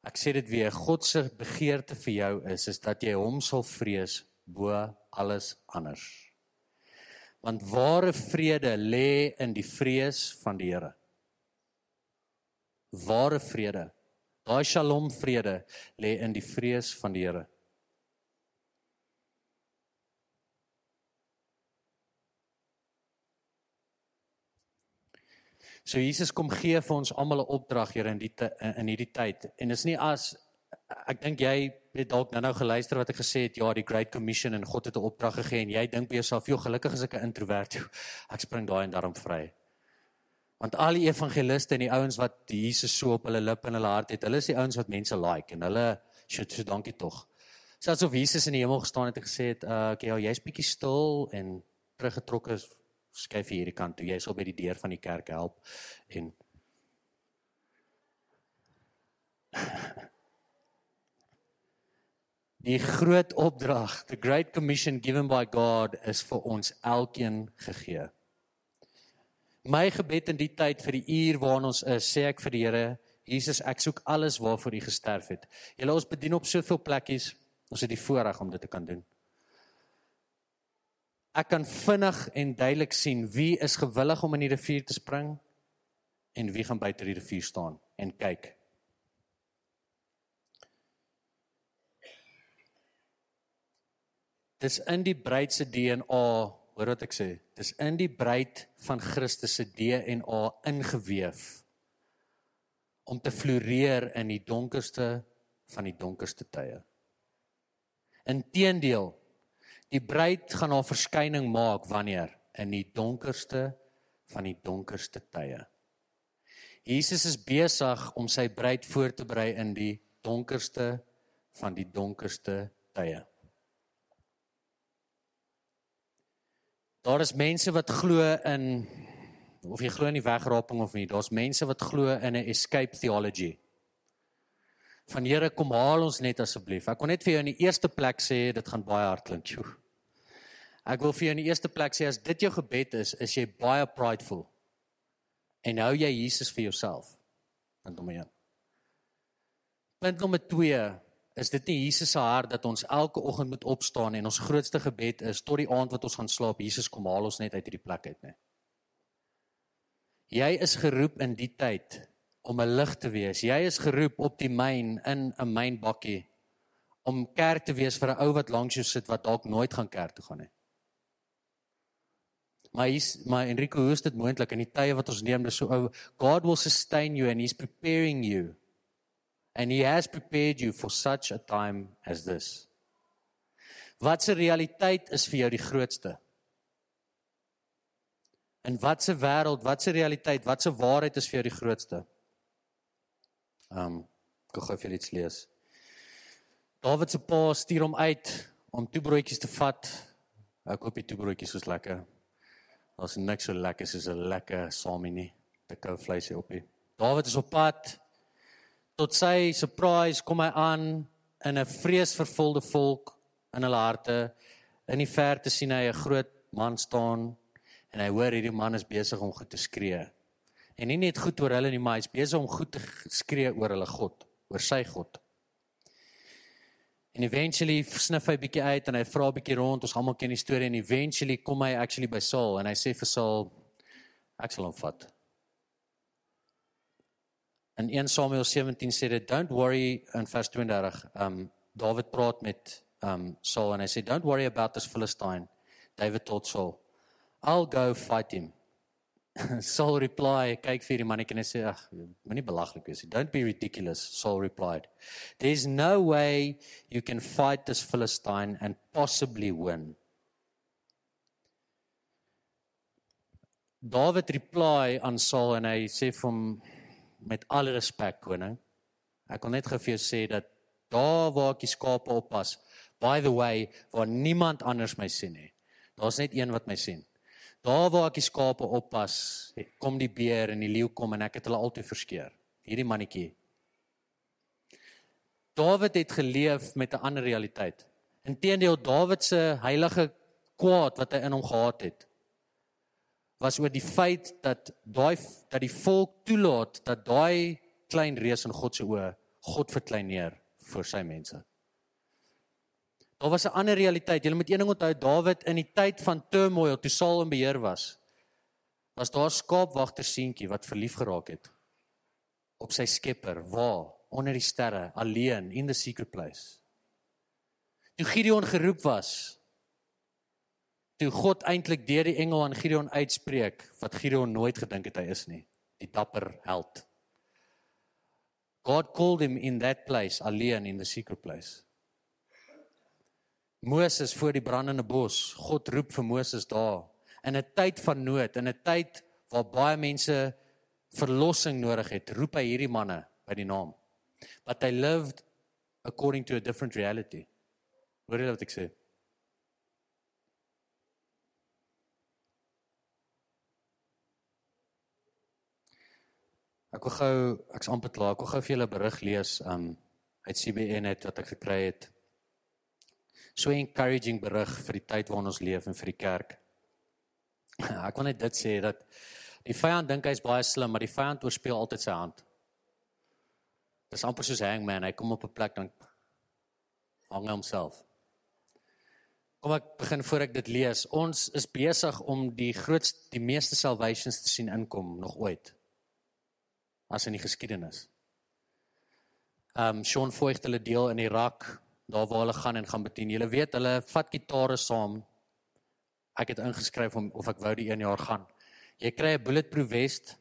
Ek sê dit weer, God se begeerte vir jou is is dat jy hom sal vrees bo alles anders. Want ware vrede lê in die vrees van die Here. Ware vrede. Daai Shalom vrede lê in die vrees van die Here. So Jesus kom gee vir ons almal 'n opdrag hier in die in hierdie tyd. En dis nie as ek dink jy het dalk nou-nou geluister wat ek gesê het, ja, die Great Commission en God het 'n opdrag gegee en jy dink by jouself, "Jo, gelukkig is ek 'n introwert. Ek spring daai en daarom vry." Want al die evangeliste en die ouens wat Jesus so op hulle lip en hulle hart het, hulle is die ouens wat mense like en hulle sê so dankie tog. Selfs of Jesus in die hemel gestaan het en gesê het, "Uh, okay, ja, jy's bietjie stil en teruggetrokke skuif hierdie kant toe. Jy sal by die deur van die kerk help en Die groot opdrag, the great commission given by God is vir ons elkeen gegee. My gebed in die tyd vir die uur waarin ons is, sê ek vir die Here, Jesus, ek soek alles waarvoor U gesterf het. Julle ons bedien op soveel plekkies, ons het die voorreg om dit te kan doen. Ek kan vinnig en duidelik sien wie is gewillig om in die rivier te spring en wie gaan buite die rivier staan en kyk. Dis in die bruid se DNA, hoor wat ek sê, dis in die bruid van Christus se DNA ingeweef om te floreer in die donkerste van die donkerste tye. Inteendeel, die bruid gaan haar verskyning maak wanneer in die donkerste van die donkerste tye. Jesus is besig om sy bruid voor te berei in die donkerste van die donkerste tye. Daar is mense wat glo in of jy glo in die wegraping of nie. Daar's mense wat glo in 'n escape theology. Van Here kom haal ons net asseblief. Ek kon net vir jou in die eerste plek sê dit gaan baie hard klink. Ek wil vir jou in die eerste plek sê as dit jou gebed is, is jy baie prideful. En hou jy Jesus vir jouself. Punt nommer 1. Punt nommer 2 is dit nie Jesus se hart dat ons elke oggend moet opstaan en ons grootste gebed is tot die aand wat ons gaan slaap Jesus kom haal ons net uit hierdie plek uit nê. Jy is geroep in die tyd om 'n lig te wees. Jy is geroep op die myn in 'n mynbakkie om kerk te wees vir 'n ou wat langs jou sit wat dalk nooit gaan kerk toe gaan nie. Maar hier's maar Enrico, hoe is dit moontlik in die tye wat ons neem dis so ou God will sustain you and he's preparing you and he has prepared you for such a time as this. Wat se realiteit is vir jou die grootste? In watse wêreld, watse realiteit, watse waarheid is vir jou die grootste? Um, ek gou vir iets lees. Dawid se pa stuur hom uit om twee broodjies te vat. Ek hoop die twee broodjies is lekker. Daar's niks so lekker soos 'n lekker salmie nie. Te kou vleisie op hier. Dawid is op pad tot sy surprise kom hy aan in 'n vreesvervulde volk in hulle harte. In die verte sien hy 'n groot man staan en hy hoor hierdie man is besig om goed te skree. En nie net goed oor hulle nie, maar hy's besig om goed te skree oor hulle God, oor sy God. En eventually sniff hy bietjie uit en hy vra bietjie rond. Ons almal ken die storie en eventually kom hy actually by Saul en hy sê vir Saul ek sal hom vat. In 1 Samuel 17 sê dit don't worry in vers 32. Um David praat met um Saul en hy sê don't worry about this Philistine. David told Saul, I'll go fight him. Saul reply, kyk vir die mannetjie en hy sê ag, moenie belaglik wees nie. Don't be ridiculous, Saul replied. There's no way you can fight this Philistine and possibly win. David reply aan Saul en hy sê vir hom met alle respek koning. Ek wil net gou vir jou sê dat daar waar ek die skape oppas, by the way, waar niemand anders my sien nie. Daar's net een wat my sien. Daar waar ek die skape oppas, kom die beer en die leeu kom en ek het hulle altyd verskeer. Hierdie mannetjie. Dawid het geleef met 'n ander realiteit. Inteendeel Dawid se heilige kwaad wat hy in hom gehad het, was oor die feit dat daai dat die volk toelaat dat daai klein reus in God se oë God verkleineer vir sy mense. Daar was 'n ander realiteit. Jy moet een ding onthou, Dawid in die tyd van turmoil toe Saul in beheer was, was daar skaapwagter seentjie wat verlief geraak het op sy Skepper, waar onder die sterre, alleen in the secret place. Toe Gideon geroep was, toe God eintlik deur die engel aan Gideon uitspreek wat Gideon nooit gedink het hy is nie, die dapper held. God called him in that place, alleen in the secret place. Moses voor die brandende bos, God roep vir Moses daar in 'n tyd van nood, in 'n tyd waar baie mense verlossing nodig het, roep hy hierdie manne by die naam. But they lived according to a different reality. Hoor jy wat ek sê? Ek wil gou ek's amper klaar. Ek wil gou vir julle 'n berig lees um uit CBN net wat ek gekry het. So encouraging berig vir die tyd waarin ons leef en vir die kerk. Ek wil net dit sê dat die vyand dink hy's baie slim, maar die vyand oorspeel altyd sy hand. Dis amper soos hangman, hy kom op 'n plek dan hang homself. Kom ek begin voor ek dit lees. Ons is besig om die grootste die meeste salvations te sien inkom nog ooit. As in die geskiedenis. Ehm um, Sean Voigt hulle deel in Irak, daar waar hulle gaan en gaan bedien. Julle weet, hulle vat gitare saam. Ek het ingeskryf om of ek wou die 1 jaar gaan. Jy kry 'n bulletproof vest.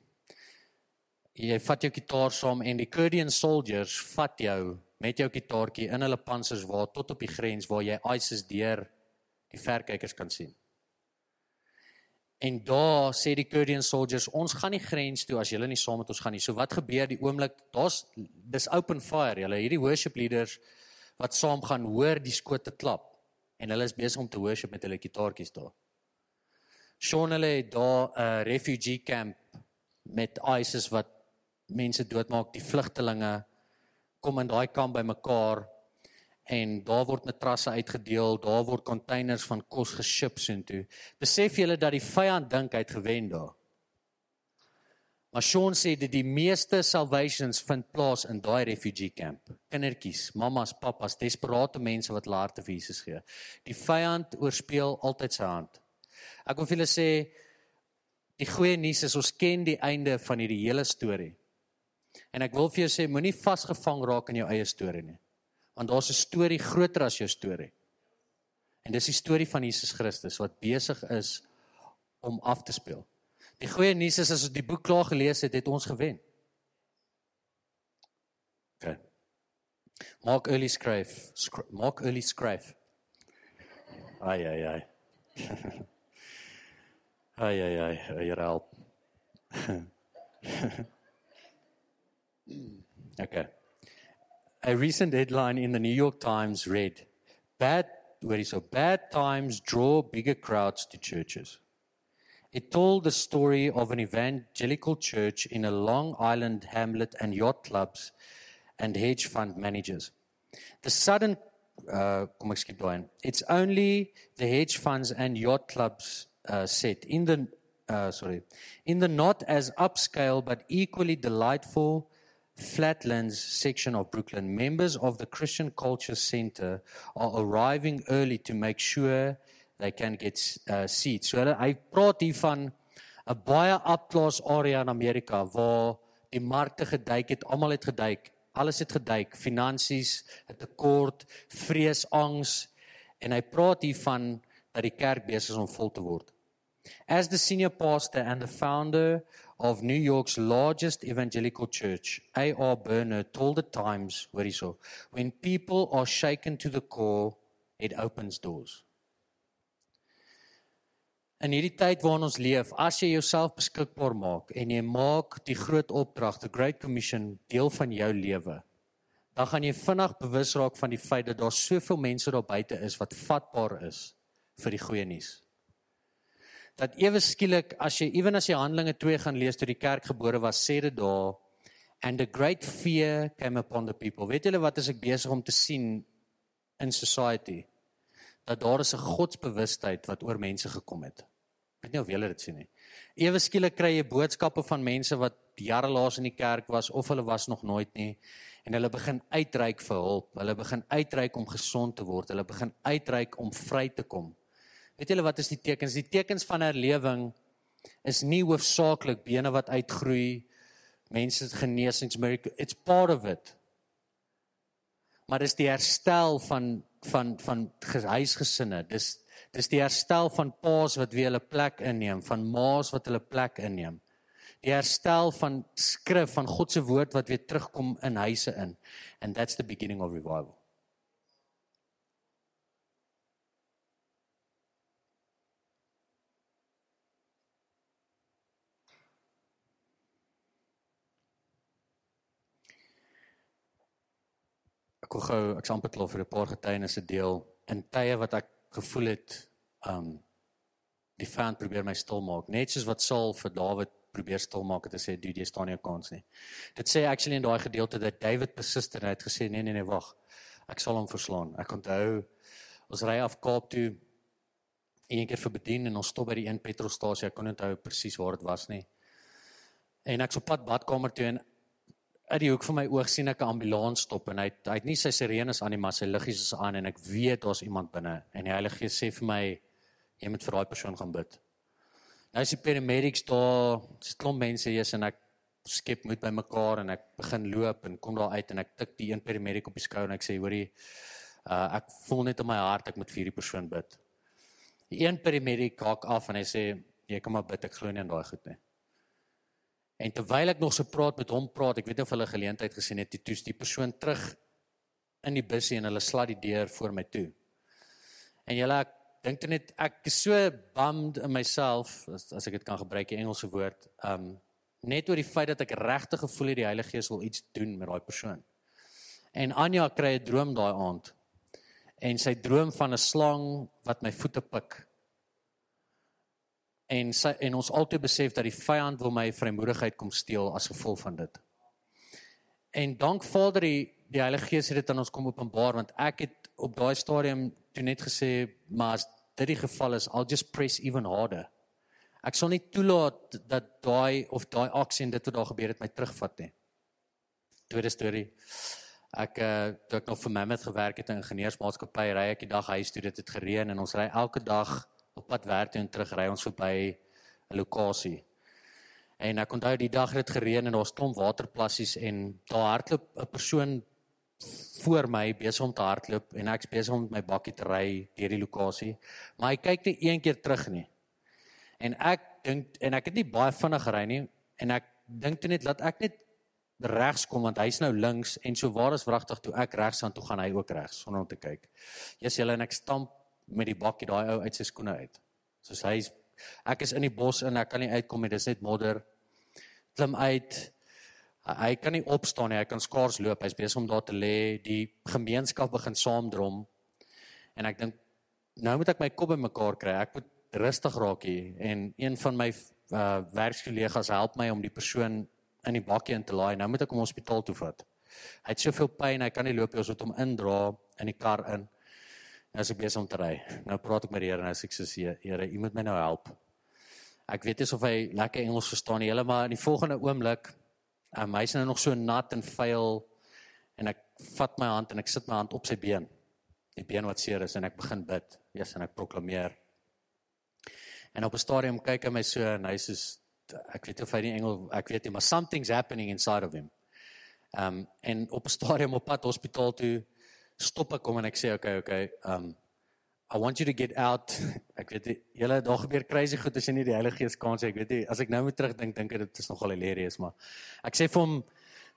Jy vat jou gitaar saam en die Kurdian soldiers vat jou met jou gitaartjie in hulle pansers waar tot op die grens waar jy ISIS deur die verkykers kan sien. En daar sê die Kurdian soldiers, ons gaan nie grens toe as julle nie saam met ons gaan nie. So wat gebeur die oomblik? Daar's dis open fire. Julle hierdie worship leaders wat saam gaan hoor die skote klap en hulle is besig om te worship met hulle gitaartjies daar. Sean hulle het daar 'n refugee camp met ISIS wat mense doodmaak, die vlugtelinge kom in daai kamp bymekaar en daar word matrasse uitgedeel, daar word containers van kos geship soontoe. Besef julle dat die vyand dink hy het gewen daar. Maar Sean sê dat die meeste salvations vind plaas in daai refugee camp. Kindertjies, mamas, pappas, desperate mense wat hulle harte vir Jesus gee. Die vyand oorspeel altyd sy hand. Ek wil vir julle sê die goeie nuus is ons ken die einde van hierdie hele storie. En ek wil vir jou sê moenie vasgevang raak in jou eie storie nie. Want daar's 'n storie groter as jou storie. En dis die storie van Jesus Christus wat besig is om af te speel. Die goeie nuus is as ons die boek klaar gelees het, het ons gewen. OK. Mark early skryf, Mark early skryf. Ai ai ai. ai ai ai, jy help. okay. A recent headline in the New York Times read, "Bad, where is so bad times draw bigger crowds to churches." It told the story of an evangelical church in a Long Island hamlet and yacht clubs and hedge fund managers. The sudden, uh, it's only the hedge funds and yacht clubs uh, set in the, uh, sorry, in the not as upscale but equally delightful Flatlands section of Brooklyn, members of the Christian Culture Center are arriving early to make sure they can get uh, seats. So hy praat hier van 'n baie upclass area in Amerika waar die markte geduik het, almal het geduik, alles het geduik, finansies, 'n tekort, vrees, angs en hy praat hier van dat die kerk besig is om vol te word. As the senior pastor and the founder of New York's largest evangelical church, A.R. Berner told the Times, where he saw, when people are shaken to the core, it opens doors. In hierdie tyd waarin ons leef, as jy jouself beskikbaar maak en jy maak die groot opdrag, the Great Commission deel van jou lewe, dan gaan jy vinnig bewus raak van die feit dat daar soveel mense daar buite is wat vatbaar is vir die goeie nuus dat ewe skielik as jy ewen as jy Handelinge 2 gaan lees toe die kerk gebore was, sê dit daar and a great fear came upon the people. Weet julle wat as ek besig om te sien in society dat daar is 'n godsbewustheid wat oor mense gekom het. Ek weet nie of julle dit sien nie. Ewe skielik kry jy boodskappe van mense wat jare laas in die kerk was of hulle was nog nooit nie en hulle begin uitreik vir hulp. Hulle begin uitreik om gesond te word. Hulle begin uitreik om vry te kom. Weet julle wat is die tekens? Die tekens van herlewing is nie hoofsaaklik bene wat uitgroei, mense genesings miracle. It's part of it. Maar dis die herstel van van van huisgesinne. Dis dis die herstel van paas wat weer hulle plek inneem, van maas wat hulle plek inneem. Die herstel van skrif van God se woord wat weer terugkom in huise in. And that's the beginning of revival. ek gou ek saampe klaar vir 'n paar getuienisse deel in tye wat ek gevoel het um die vyand probeer my stil maak. Net soos wat Saul vir Dawid probeer stil maak het en sê dude jy staan nie 'n kans nie. Dit sê actually in daai gedeelte dat David persistent het gesê nee nee nee wag. Ek sal hom verslaan. Ek onthou ons ry af Kaap toe een keer vir bedien en ons stop by die een petrolstasie. Ek kon nie onthou presies waar dit was nie. En ek so pad badkamer toe en uit die hoek van my oog sien ek 'n ambulans stop en hy hy het nie sy sirenes aan nie, maar sy liggies is aan en ek weet daar's iemand binne en die Heilige Gees sê vir my jy moet vir daai persoon gaan bid. Nou is die paramedics daar, dis klomp mense hier en ek skep met by mekaar en ek begin loop en kom daar uit en ek tik die een paramedic op die skouer en ek sê hoorie uh, ek voel net in my hart ek moet vir hierdie persoon bid. Die een paramedic kak af en hy sê jy kan maar bid ek glo nie aan daai goed nie. En terwyl ek nog so praat met hom praat, ek weet nie of hulle geleentheid gesien het, toe die persoon terug in die busie en hulle slaat die deur voor my toe. En julle ek dink net ek is so bummed in myself as, as ek dit kan gebruik die Engelse woord, um net oor die feit dat ek regtig gevoel het die Heilige Gees wil iets doen met daai persoon. En Anja kry 'n droom daai aand. En sy droom van 'n slang wat my voete pik en sy, en ons altyd besef dat die vyand wil my vrymoedigheid kom steel as gevolg van dit. En dank Vader die die Heilige Gees het dit aan ons kom openbaar want ek het op daai stadium toe net gesê maar as dit die geval is I'll just press even harder. Ek sal nie toelaat dat daai of daai aksie en dit wat daar gebeur het my terugvat nie. Tweede storie. Ek uh toe ek nog vir Mammoth gewerk het in ingenieursmaatskappy ry ek die dag huis toe dit het gereën en ons ry elke dag op pad werk toe en terug ry ons verby 'n lokasie. En ek onthou die dag het dit gereën en daar was klomp waterplassies en daar hardloop 'n persoon voor my besig om te hardloop en ek's besig om my bakkie te ry deur die lokasie. Maar hy kyk net een keer terug nie. En ek dink en ek het nie baie vinnig gery nie en ek dink toe net laat ek net regs kom want hy's nou links en so waar is wragtig toe ek regs aan toe gaan hy ook regs sonder om te kyk. Jesus julle en ek stamp met die bakkie daai ou uit sy skoene uit. Soos hy ek is in die bos en ek kan nie uitkom nie, dis net modder. Klim uit. Hy kan nie opstaan nie, hy kan skaars loop. Hy's besig om daar te lê. Die gemeenskap begin saamdrom. En ek dink nou moet ek my kop bymekaar kry. Ek moet rustig raak hier en een van my uh werkskollegas help my om die persoon in die bakkie in te laai. Nou moet ek hom hospitaal toe vat. Hy het soveel pyn, hy kan nie loop nie. Ons moet hom indra in die kar in. Is ek besig om te ry. Nou praat ek met die Here en hy sê ek sê Here, U moet my nou help. Ek weet nie of hy lekker Engels verstaan nie, maar in die volgende oomblik, um, hy's nou nog so nat en vuil en ek vat my hand en ek sit my hand op sy been. Die been wat seer is en ek begin bid. Yes, en ek proklameer. En op 'n stadium kyk hy my so en hy sê ek weet of hy nie Engels ek weet nie, maar something's happening inside of him. Ehm um, en op 'n stadium op pad hospitaal toe stop ek hom en ek sê okay okay um I want you to get out. Ek weet julle daar gebeur crazy goed as jy nie die Heilige Gees kan sê ek weet nie as ek nou moet terugdink dink ek dit is nogal hilarious maar ek sê vir hom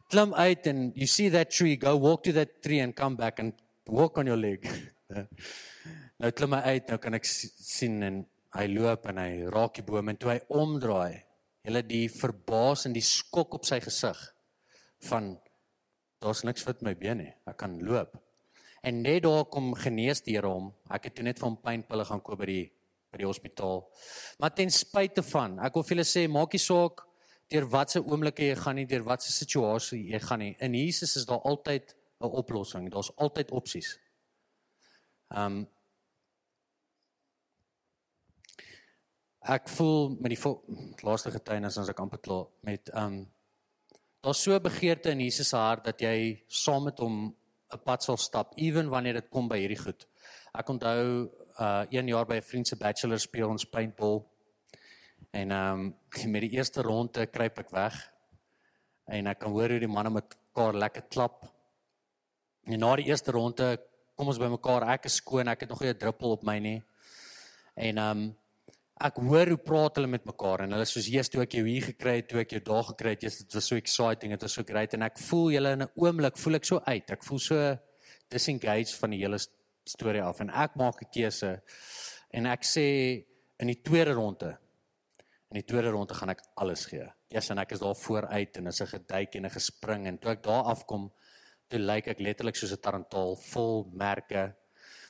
klim uit and you see that tree go walk to that tree and come back and walk on your leg. nou klim hy uit nou kan ek sien en hy loop en hy raak die boom en toe hy omdraai julle die verbaas en die skok op sy gesig van daar's niks wat my been nie ek kan loop En net daar kom genees die Here hom. Ek het toe net hom pynpille gaan koop by die by die hospitaal. Maar ten spyte van, ek wil vir julle sê, maak nie saak deur watse oomblikke jy gaan nie, deur watse situasie jy gaan nie. In Jesus is daar altyd 'n oplossing. Daar's altyd opsies. Um Ek voel met die laaste getuienis as ek amper klaar met um daar's so begeerte in Jesus se hart dat jy saam met hom 'n pad sal stap ewen wanneer dit kom by hierdie goed. Ek onthou uh 1 jaar by 'n vriend se bachelor speel ons paintball. En ehm um, met die eerste ronde kruip ek weg. En ek kan hoor hoe die manne mekaar lekker klap. En na die eerste ronde kom ons by mekaar, ek is skoon, ek het nog nie 'n druppel op my nie. En ehm um, ek hoor hoe praat hulle met mekaar en hulle soos Jesus toe ek jou hier gekry het, toe ek jou daar gekry het, dit was so exciting, dit was so great en ek voel julle in 'n oomblik voel ek so uit. Ek voel so disengaged van die hele storie af en ek maak 'n keuse en ek sê in die tweede ronde in die tweede ronde gaan ek alles gee. Eers en ek is daar vooruit en is 'n geduik en 'n gespring en toe ek daar afkom, toe lyk ek letterlik soos 'n tarantaal vol merke.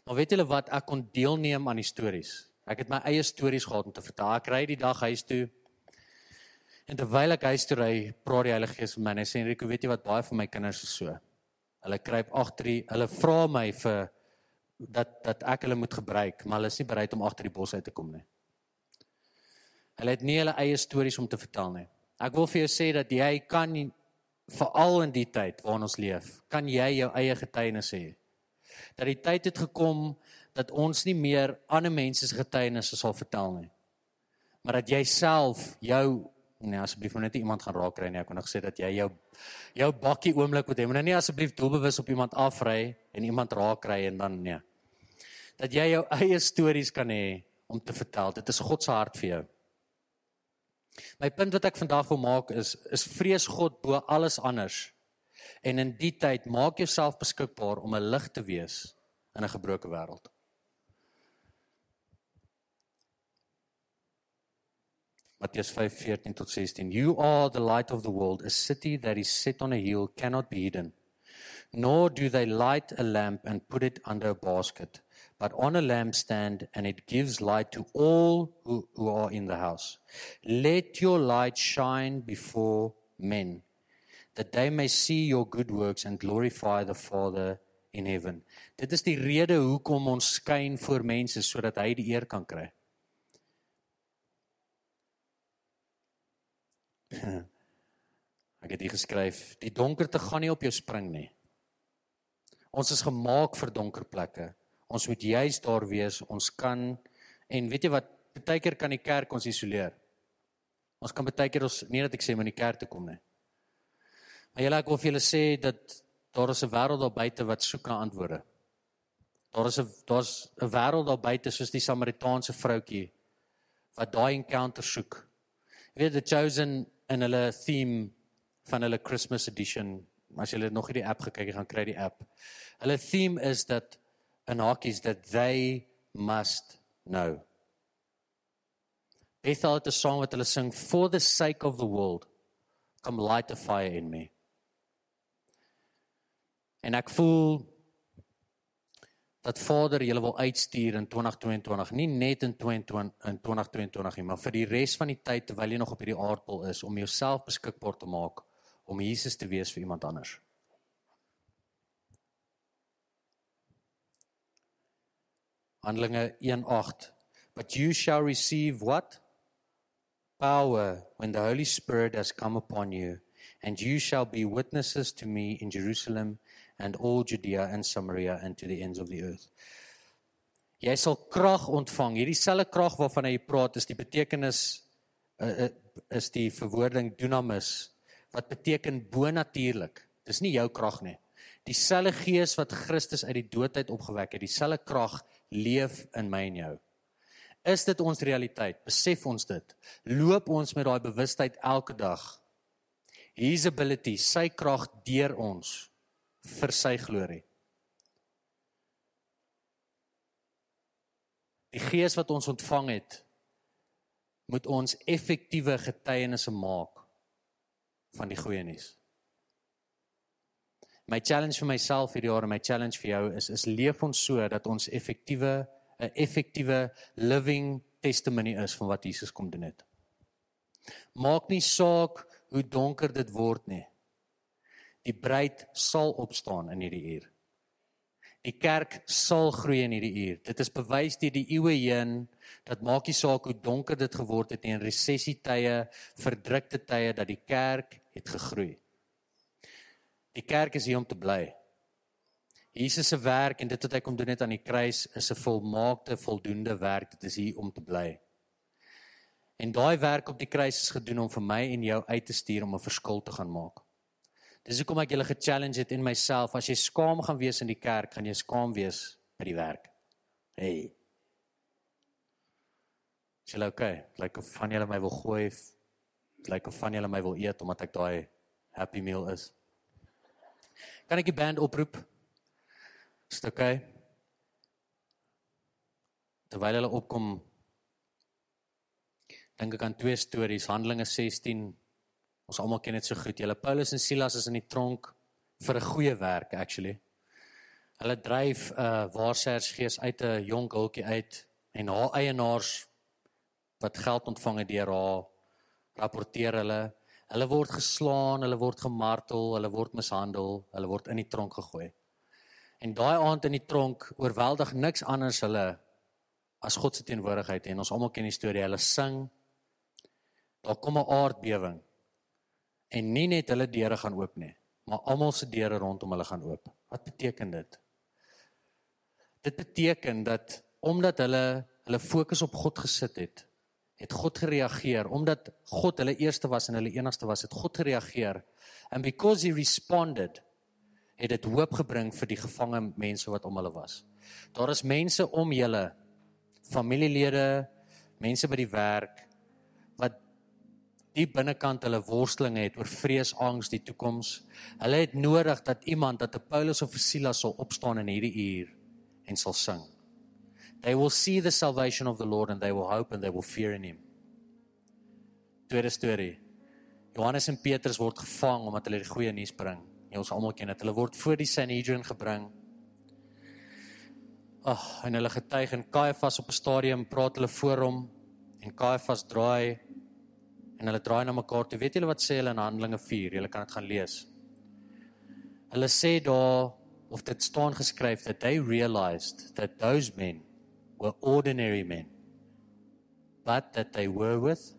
Maar weet julle wat, ek kon deelneem aan die stories. Ek het my eie stories gehad om te vertel. Ek ry die dag huis toe. En terwyl ek huis toe ry, praat die Heilige Gees met my en hy sê Enrico, weet jy wat baie van my kinders is so. Hulle kruip agter die hulle vra my vir dat dat ek hulle moet gebruik, maar hulle is nie bereid om agter die bos uit te kom nie. Hulle het nie hulle eie stories om te vertel nie. Ek wil vir jou sê dat jy kan veral in die tyd waarin ons leef, kan jy jou eie getuienis hê. Dat die tyd het gekom dat ons nie meer ander mense se getuienisse sal vertel nie. Maar dat jy self jou nee asseblief moet net iemand gaan raak kry nie. Ek wou nog sê dat jy jou jou bakkie oomblik moet hê. Moet nou nie asseblief doelbewus op iemand afry en iemand raak kry en dan nee. Dat jy jou eie stories kan hê om te vertel. Dit is God se hart vir jou. My punt wat ek vandag wil maak is is vrees God bo alles anders. En in die tyd maak jouself beskikbaar om 'n lig te wees in 'n gebroke wêreld. Matteus 5:14 tot 16 You are the light of the world a city that is set on a hill cannot be hidden nor do they light a lamp and put it under a basket but on a lampstand and it gives light to all who, who are in the house. Let your light shine before men, that they may see your good works and glorify the Father in heaven. Dit is die rede hoekom ons skyn voor mense sodat hy die eer kan kry. Ek het hier geskryf, die donkerte gaan nie op jou spring nie. Ons is gemaak vir donker plekke. Ons moet juis daar wees. Ons kan en weet jy wat, baie keer kan die kerk ons isoleer. Ons kan baie keer ons nie dat ek sê om in die kerk te kom nie. Maar julle ek wil vir julle sê dat daar is 'n wêreld daar buite wat soek na antwoorde. Daar is 'n daar's 'n wêreld daar buite soos die Samaritaanse vroutjie wat daai encounter soek. Jy weet the chosen in hulle theme van hulle Christmas edition. As jy nog nie die app gekyk het, gaan kry die app. Hulle theme is dat in hakies that they must know. Bethel het 'n song wat hulle sing for the sake of the world come light a fire in me. En ek voel dat Vader julle wil uitstuur in 2022, nie net in 2022 in 2022 nie, maar vir die res van die tyd terwyl jy nog op hierdie aardbol is om jouself beskikbaar te maak om Jesus te wees vir iemand anders. Handelinge 1:8 But you shall receive what? Power when the Holy Spirit has come upon you, and you shall be witnesses to me in Jerusalem and all Judea and Samaria and to the ends of the earth. Jy sal krag ontvang. Hierdie selfe krag waarvan hy praat is die betekenis uh, is die verwoording dunamis wat beteken bonatuurlik. Dis nie jou krag nie. Dieselfde gees wat Christus uit die dood uit opgewek het, dieselfde krag leef in my en jou. Is dit ons realiteit? Besef ons dit? Loop ons met daai bewustheid elke dag? His ability, sy krag deur ons vir sy glorie. Die gees wat ons ontvang het, moet ons effektiewe getuienisse maak van die goeie nuus. My challenge vir myself hierdie jaar en my challenge vir jou is is leef ons so dat ons effektiewe 'n effektiewe living testimony is van wat Jesus kom doen het. Maak nie saak hoe donker dit word nie. Die bruid sal opstaan in hierdie uur. Die kerk sal groei in hierdie uur. Dit is bewys deur die eeue heen dat maak nie saak hoe donker dit geword het nie in resessietye, verdrukte tye dat die kerk het gegroei. Die kerk is hier om te bly. Jesus se werk en dit wat hy kom doen het aan die kruis is 'n volmaakte, voldoende werk. Dit is hier om te bly. En daai werk op die kruis is gedoen om vir my en jou uit te stuur om 'n verskil te gaan maak. Dis hoekom ek julle ge-challenge het in myself. As jy skaam gaan wees in die kerk, gaan jy skaam wees by die werk. Hey. Sê okay, like of van julle my wil gooi, like of van julle my wil eet omdat ek daai happy meal is. Kan ek die band oproep? Is dit okay? Terwyl hulle opkom dink ek aan twee stories, Handelinge 16. Ons almal ken dit so goed. Julle Paulus en Silas is in die tronk vir 'n goeie werk actually. Hulle dryf 'n uh, waarsêersgees uit 'n jonk hultjie uit en haar eienaars wat geld ontvang het deur haar rapporteer hulle Hulle word geslaan, hulle word gemartel, hulle word mishandel, hulle word in die tronk gegooi. En daai aand in die tronk oorweldig niks anders hulle as God se teenwoordigheid en ons almal ken die storie. Hulle sing. Daar kom 'n aardbewing. En nie net hulle deure gaan oop nie, maar almal se deure rondom hulle gaan oop. Wat beteken dit? Dit beteken dat omdat hulle hulle fokus op God gesit het, het God gereageer omdat God hulle eerste was en hulle enigste was, het God gereageer. And because he responded, het dit hoop gebring vir die gevange mense wat om hulle was. Daar is mense om julle familielede, mense by die werk diep binnekant hulle worstelinge het oor vrees, angs, die toekoms. Hulle het nodig dat iemand dat 'n Paulus of 'n Silas sal opstaan in hierdie uur en sal sing. They will see the salvation of the Lord and they will hope and they will fear in him. Tweede storie. Johannes en Petrus word gevang omdat hulle die goeie nuus bring. Ja, ons almal ken dit. Hulle word voor die Sanhedrin gebring. Ag, oh, en hulle getuig en Caiaphas op 'n stadium praat hulle voor hom en Caiaphas draai en hulle draai na mekaar toe. Weet julle wat sê hulle in Handelinge 4? Julle kan dit gaan lees. Hulle sê daar of dit staan geskryf that they realized that those men were ordinary men but that they were with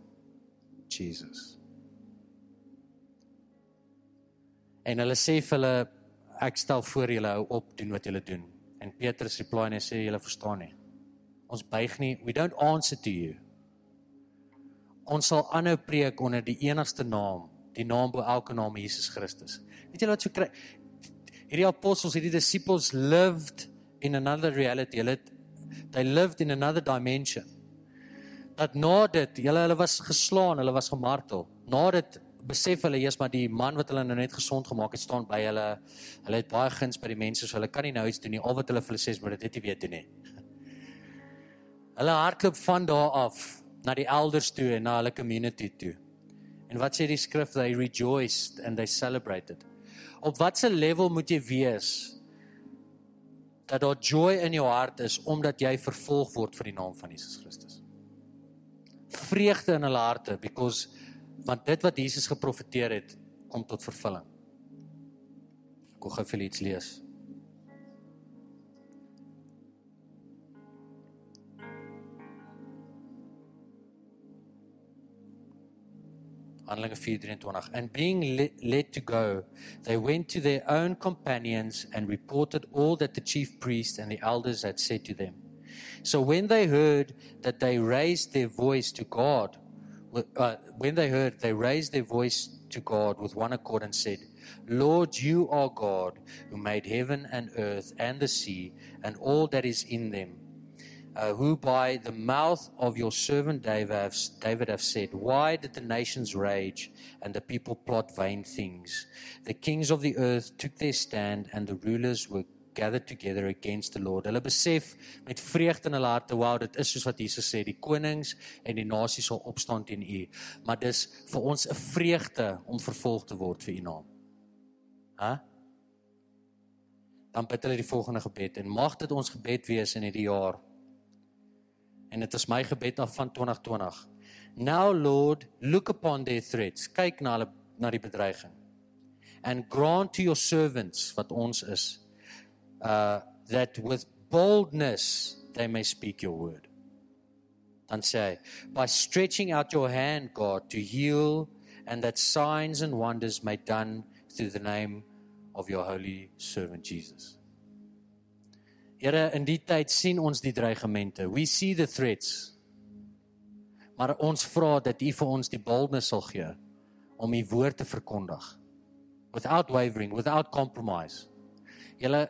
Jesus. En hulle sê vir hulle ek stel voor julle hou op doen wat julle doen. En Petrus reply en hy sê julle verstaan nie. Ons buig nie. We don't answer to you. Ons sal aanhou preek onder die enigste naam, die naam bo elke naam Jesus Christus. Weet julle wat so kry? Hierdie apostels, hierdie disciples lived in another reality. Hulle they lived in another dimension. Dat na dit, hulle hulle was geslaan, hulle was gemartel. Na dit besef hulle eers maar die man wat hulle nou net gesond gemaak het staan by hulle. Hulle het baie guns by die mense, so hulle kan nie nou iets doen nie. Al wat hulle vir hulle sê is maar dit het nie weet doen nie. Hulle hardloop van daar af na die elders toe en na hulle community toe. En wat sê die skrif? They rejoiced and they celebrated. Op watter level moet jy wees dat daar joy in jou hart is omdat jy vervolg word vir die naam van Jesus Christus? Vreugde in hulle harte because want dit wat Jesus geprofeteer het kom tot vervulling. Ek wil gou vir iets lees. And being led to go they went to their own companions and reported all that the chief priests and the elders had said to them. So when they heard that they raised their voice to God uh, when they heard, they raised their voice to God with one accord and said, Lord, you are God who made heaven and earth and the sea and all that is in them. Uh, who by the mouth of your servant David have, David have said, Why did the nations rage and the people plot vain things? The kings of the earth took their stand and the rulers were gathered together against the Lord. Hulle besef met vreugde in hulle harte, wow, dit is soos wat Jesus sê, die konings en die nasies sal opstaan teen U. Maar dis vir ons 'n vreugde om vervolg te word vir U naam. Hæ? Dan bid hulle die volgende gebed en mag dit ons gebed wees in hierdie jaar. En dit is my gebed na van 2020. Now Lord, look upon their threats. Kyk na hulle na die bedreiging. And grant to your servants wat ons is uh, that with boldness they may speak your word. Dan sê hy, by stretching out your hand God to heal and that signs and wonders may done through the name of your holy servant Jesus. Here in die tyd sien ons die dreigemente. We see the threats. Maar ons vra dat U vir ons die boldness sal gee om U woord te verkondig without wavering, without compromise. Julle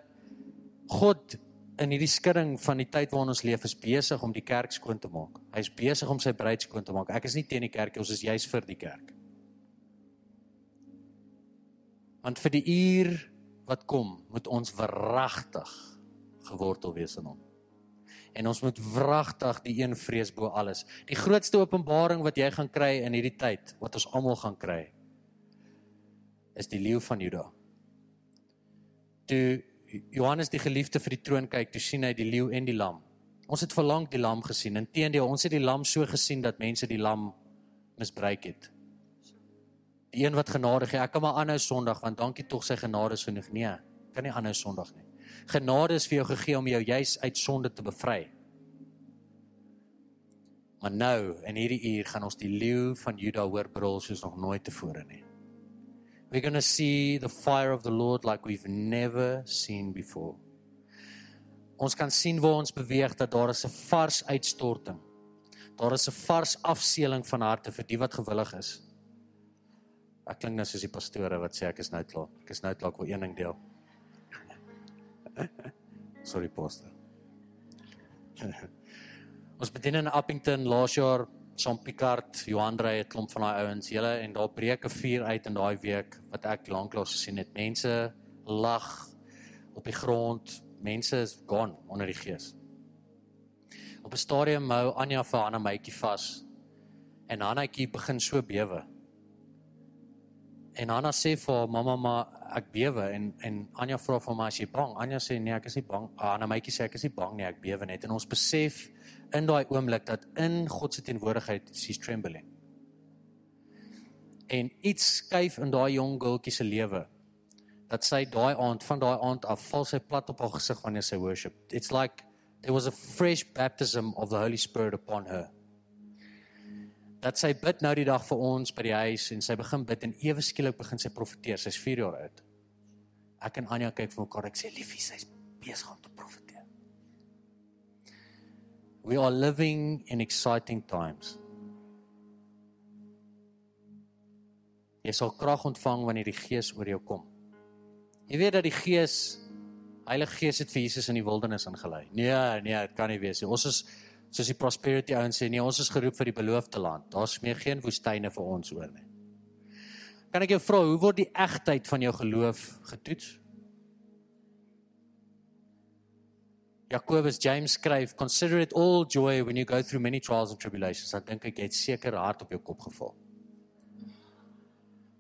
God in hierdie skudding van die tyd waarin ons leef is besig om die kerk skoon te maak. Hy's besig om sy bruid skoon te maak. Ek is nie teen die kerk nie, ons is juis vir die kerk. Want vir die uur wat kom, moet ons verragtig gewortel wees in hom. En ons moet wragtig die een vrees bo alles. Die grootste openbaring wat jy gaan kry in hierdie tyd, wat ons almal gaan kry, is die leeu van Juda. Toe Johannes die geliefde vir die troon kyk, toe sien hy die leeu en die lam. Ons het verlang die lam gesien. Inteendeel, ons het die lam so gesien dat mense die lam misbruik het. Die een wat genadig is, ek kan maar aanhou Sondag want dankie tog sy genade is genoeg. Nee, kan nie aanhou Sondag nie. Genade is vir jou gegee om jou juis uit sonde te bevry. Maar nou, in hierdie uur gaan ons die leeu van Juda hoor brul soos nog nooit tevore nie. We're going to see the fire of the Lord like we've never seen before. Ons kan sien waar ons beweeg dat daar is 'n vars uitstorting. Daar is 'n vars afseeling van harte vir die wat gewillig is. Ek klink nou soos die pastore wat sê ek is nou klaar. Ek is nou klaar vir een ding deel. Sorry pastor. ons bedien in Appington laas jaar Jean Picard, Johan Drey, 'n klomp van daai ouens, julle en daar breek 'n vuur uit in daai week wat ek lanklaas gesien het. Mense lag op die grond. Mense is gone onder die gees. Op 'n stadium hou Anja vir Hanna mytjie vas en Hannatjie begin so bewe. En Hanna sê vir haar mamma maar ek bewe en en Anja vra vir my as jy bang. Anja sê nee, ek is nie bang. Hanna mytjie sê ek is nie bang nie, ek bewe net en ons besef in daai oomblik dat in God se teenwoordigheid she's trembling. En iets skuif in daai jong girltjie se lewe. Dat sy daai aand van daai aand af val sy plat op haar gesig wanneer sy worship. It's like there was a fresh baptism of the Holy Spirit upon her. Dat sy bid nou die dag vir ons by die huis en sy begin bid en ewe skielik begin sy profeteer. Sy's 4 jaar oud. Ek en Anja kyk vir mekaar. Ek sê liefie, sy's besig om te profeteer. We are living in exciting times. Jy sal krag ontvang wanneer die Gees oor jou kom. Jy weet dat die Gees Heilige Gees het vir Jesus in die wildernis ingelei. Nee, nee, dit kan nie wees nie. Ons is soos die prosperity ouens sê, nee, ons is geroep vir die beloofde land. Daar's meer geen woestyne vir ons oor nie. Kan ek jou vra, hoe word die egtheid van jou geloof getoets? Jakobus James skryf, "Consider it all joy when you go through many trials and tribulations." Ek dink ek het seker hard op jou kop geval.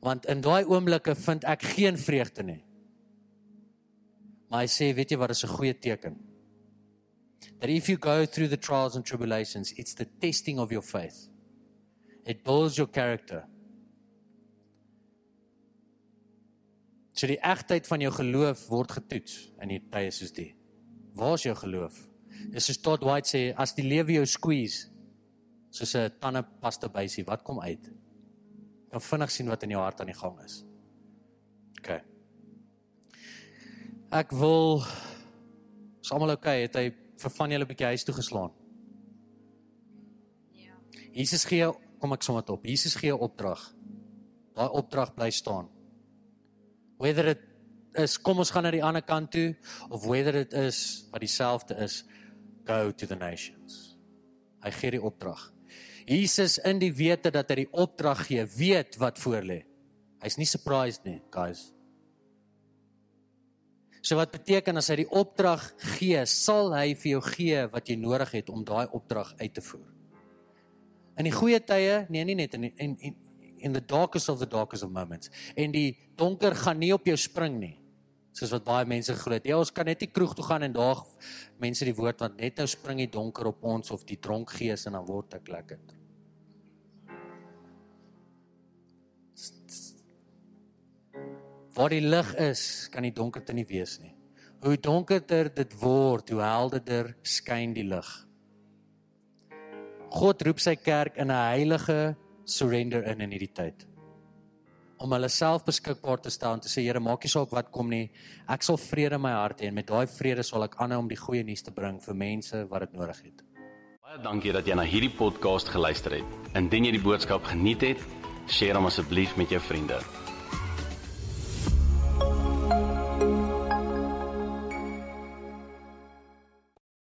Want in daai oomblikke vind ek geen vreugde nie. Maar hy sê, weet jy wat is 'n goeie teken? That if you go through the trials and tribulations, it's the testing of your faith. It builds your character. So die egtheid van jou geloof word getoets in die tye soos die. Waar is jou geloof? Dis soos Todd White sê, as die lewe jou squeeze soos 'n tandepasta bysie, wat kom uit? Dan vinnig sien wat in jou hart aan die gang is. OK. Ek wil is almal okay, het hy vir van julle 'n bietjie huis toe geslaan? Ja. Jesus gee, kom ek sommer op. Jesus gee 'n opdrag. Daai opdrag bly staan. Whether it is kom ons gaan na die ander kant toe of whether it is wat dieselfde is go to the nations. Hy gee die opdrag. Jesus in die wete dat hy die opdrag gee, weet wat voor lê. Hy's nie surprised nie, guys. So wat beteken as hy die opdrag gee, sal hy vir jou gee wat jy nodig het om daai opdrag uit te voer. In die goeie tye, nee, nie net in in in in the darkest of the darkest of moments. En die donker gaan nie op jou spring nie soos wat baie mense glo. Ja, ons kan net nie kroeg toe gaan en daar mense die woord want net nou spring die donker op ons of die dronk gees en dan word ek lekker. Waar die lig is, kan die donkerte nie wees nie. Hoe donkerder dit word, hoe helderder skyn die lig. God roep sy kerk in 'n heilige surrender in in hierdie tyd om hulle self beskikbaar te stel en te sê Here, maak nie saak wat kom nie. Ek sal vrede in my hart hê en met daai vrede sal ek aanhou om die goeie nuus te bring vir mense wat dit nodig het. Baie dankie dat jy na hierdie podcast geluister het. Indien jy die boodskap geniet het, deel hom asseblief met jou vriende.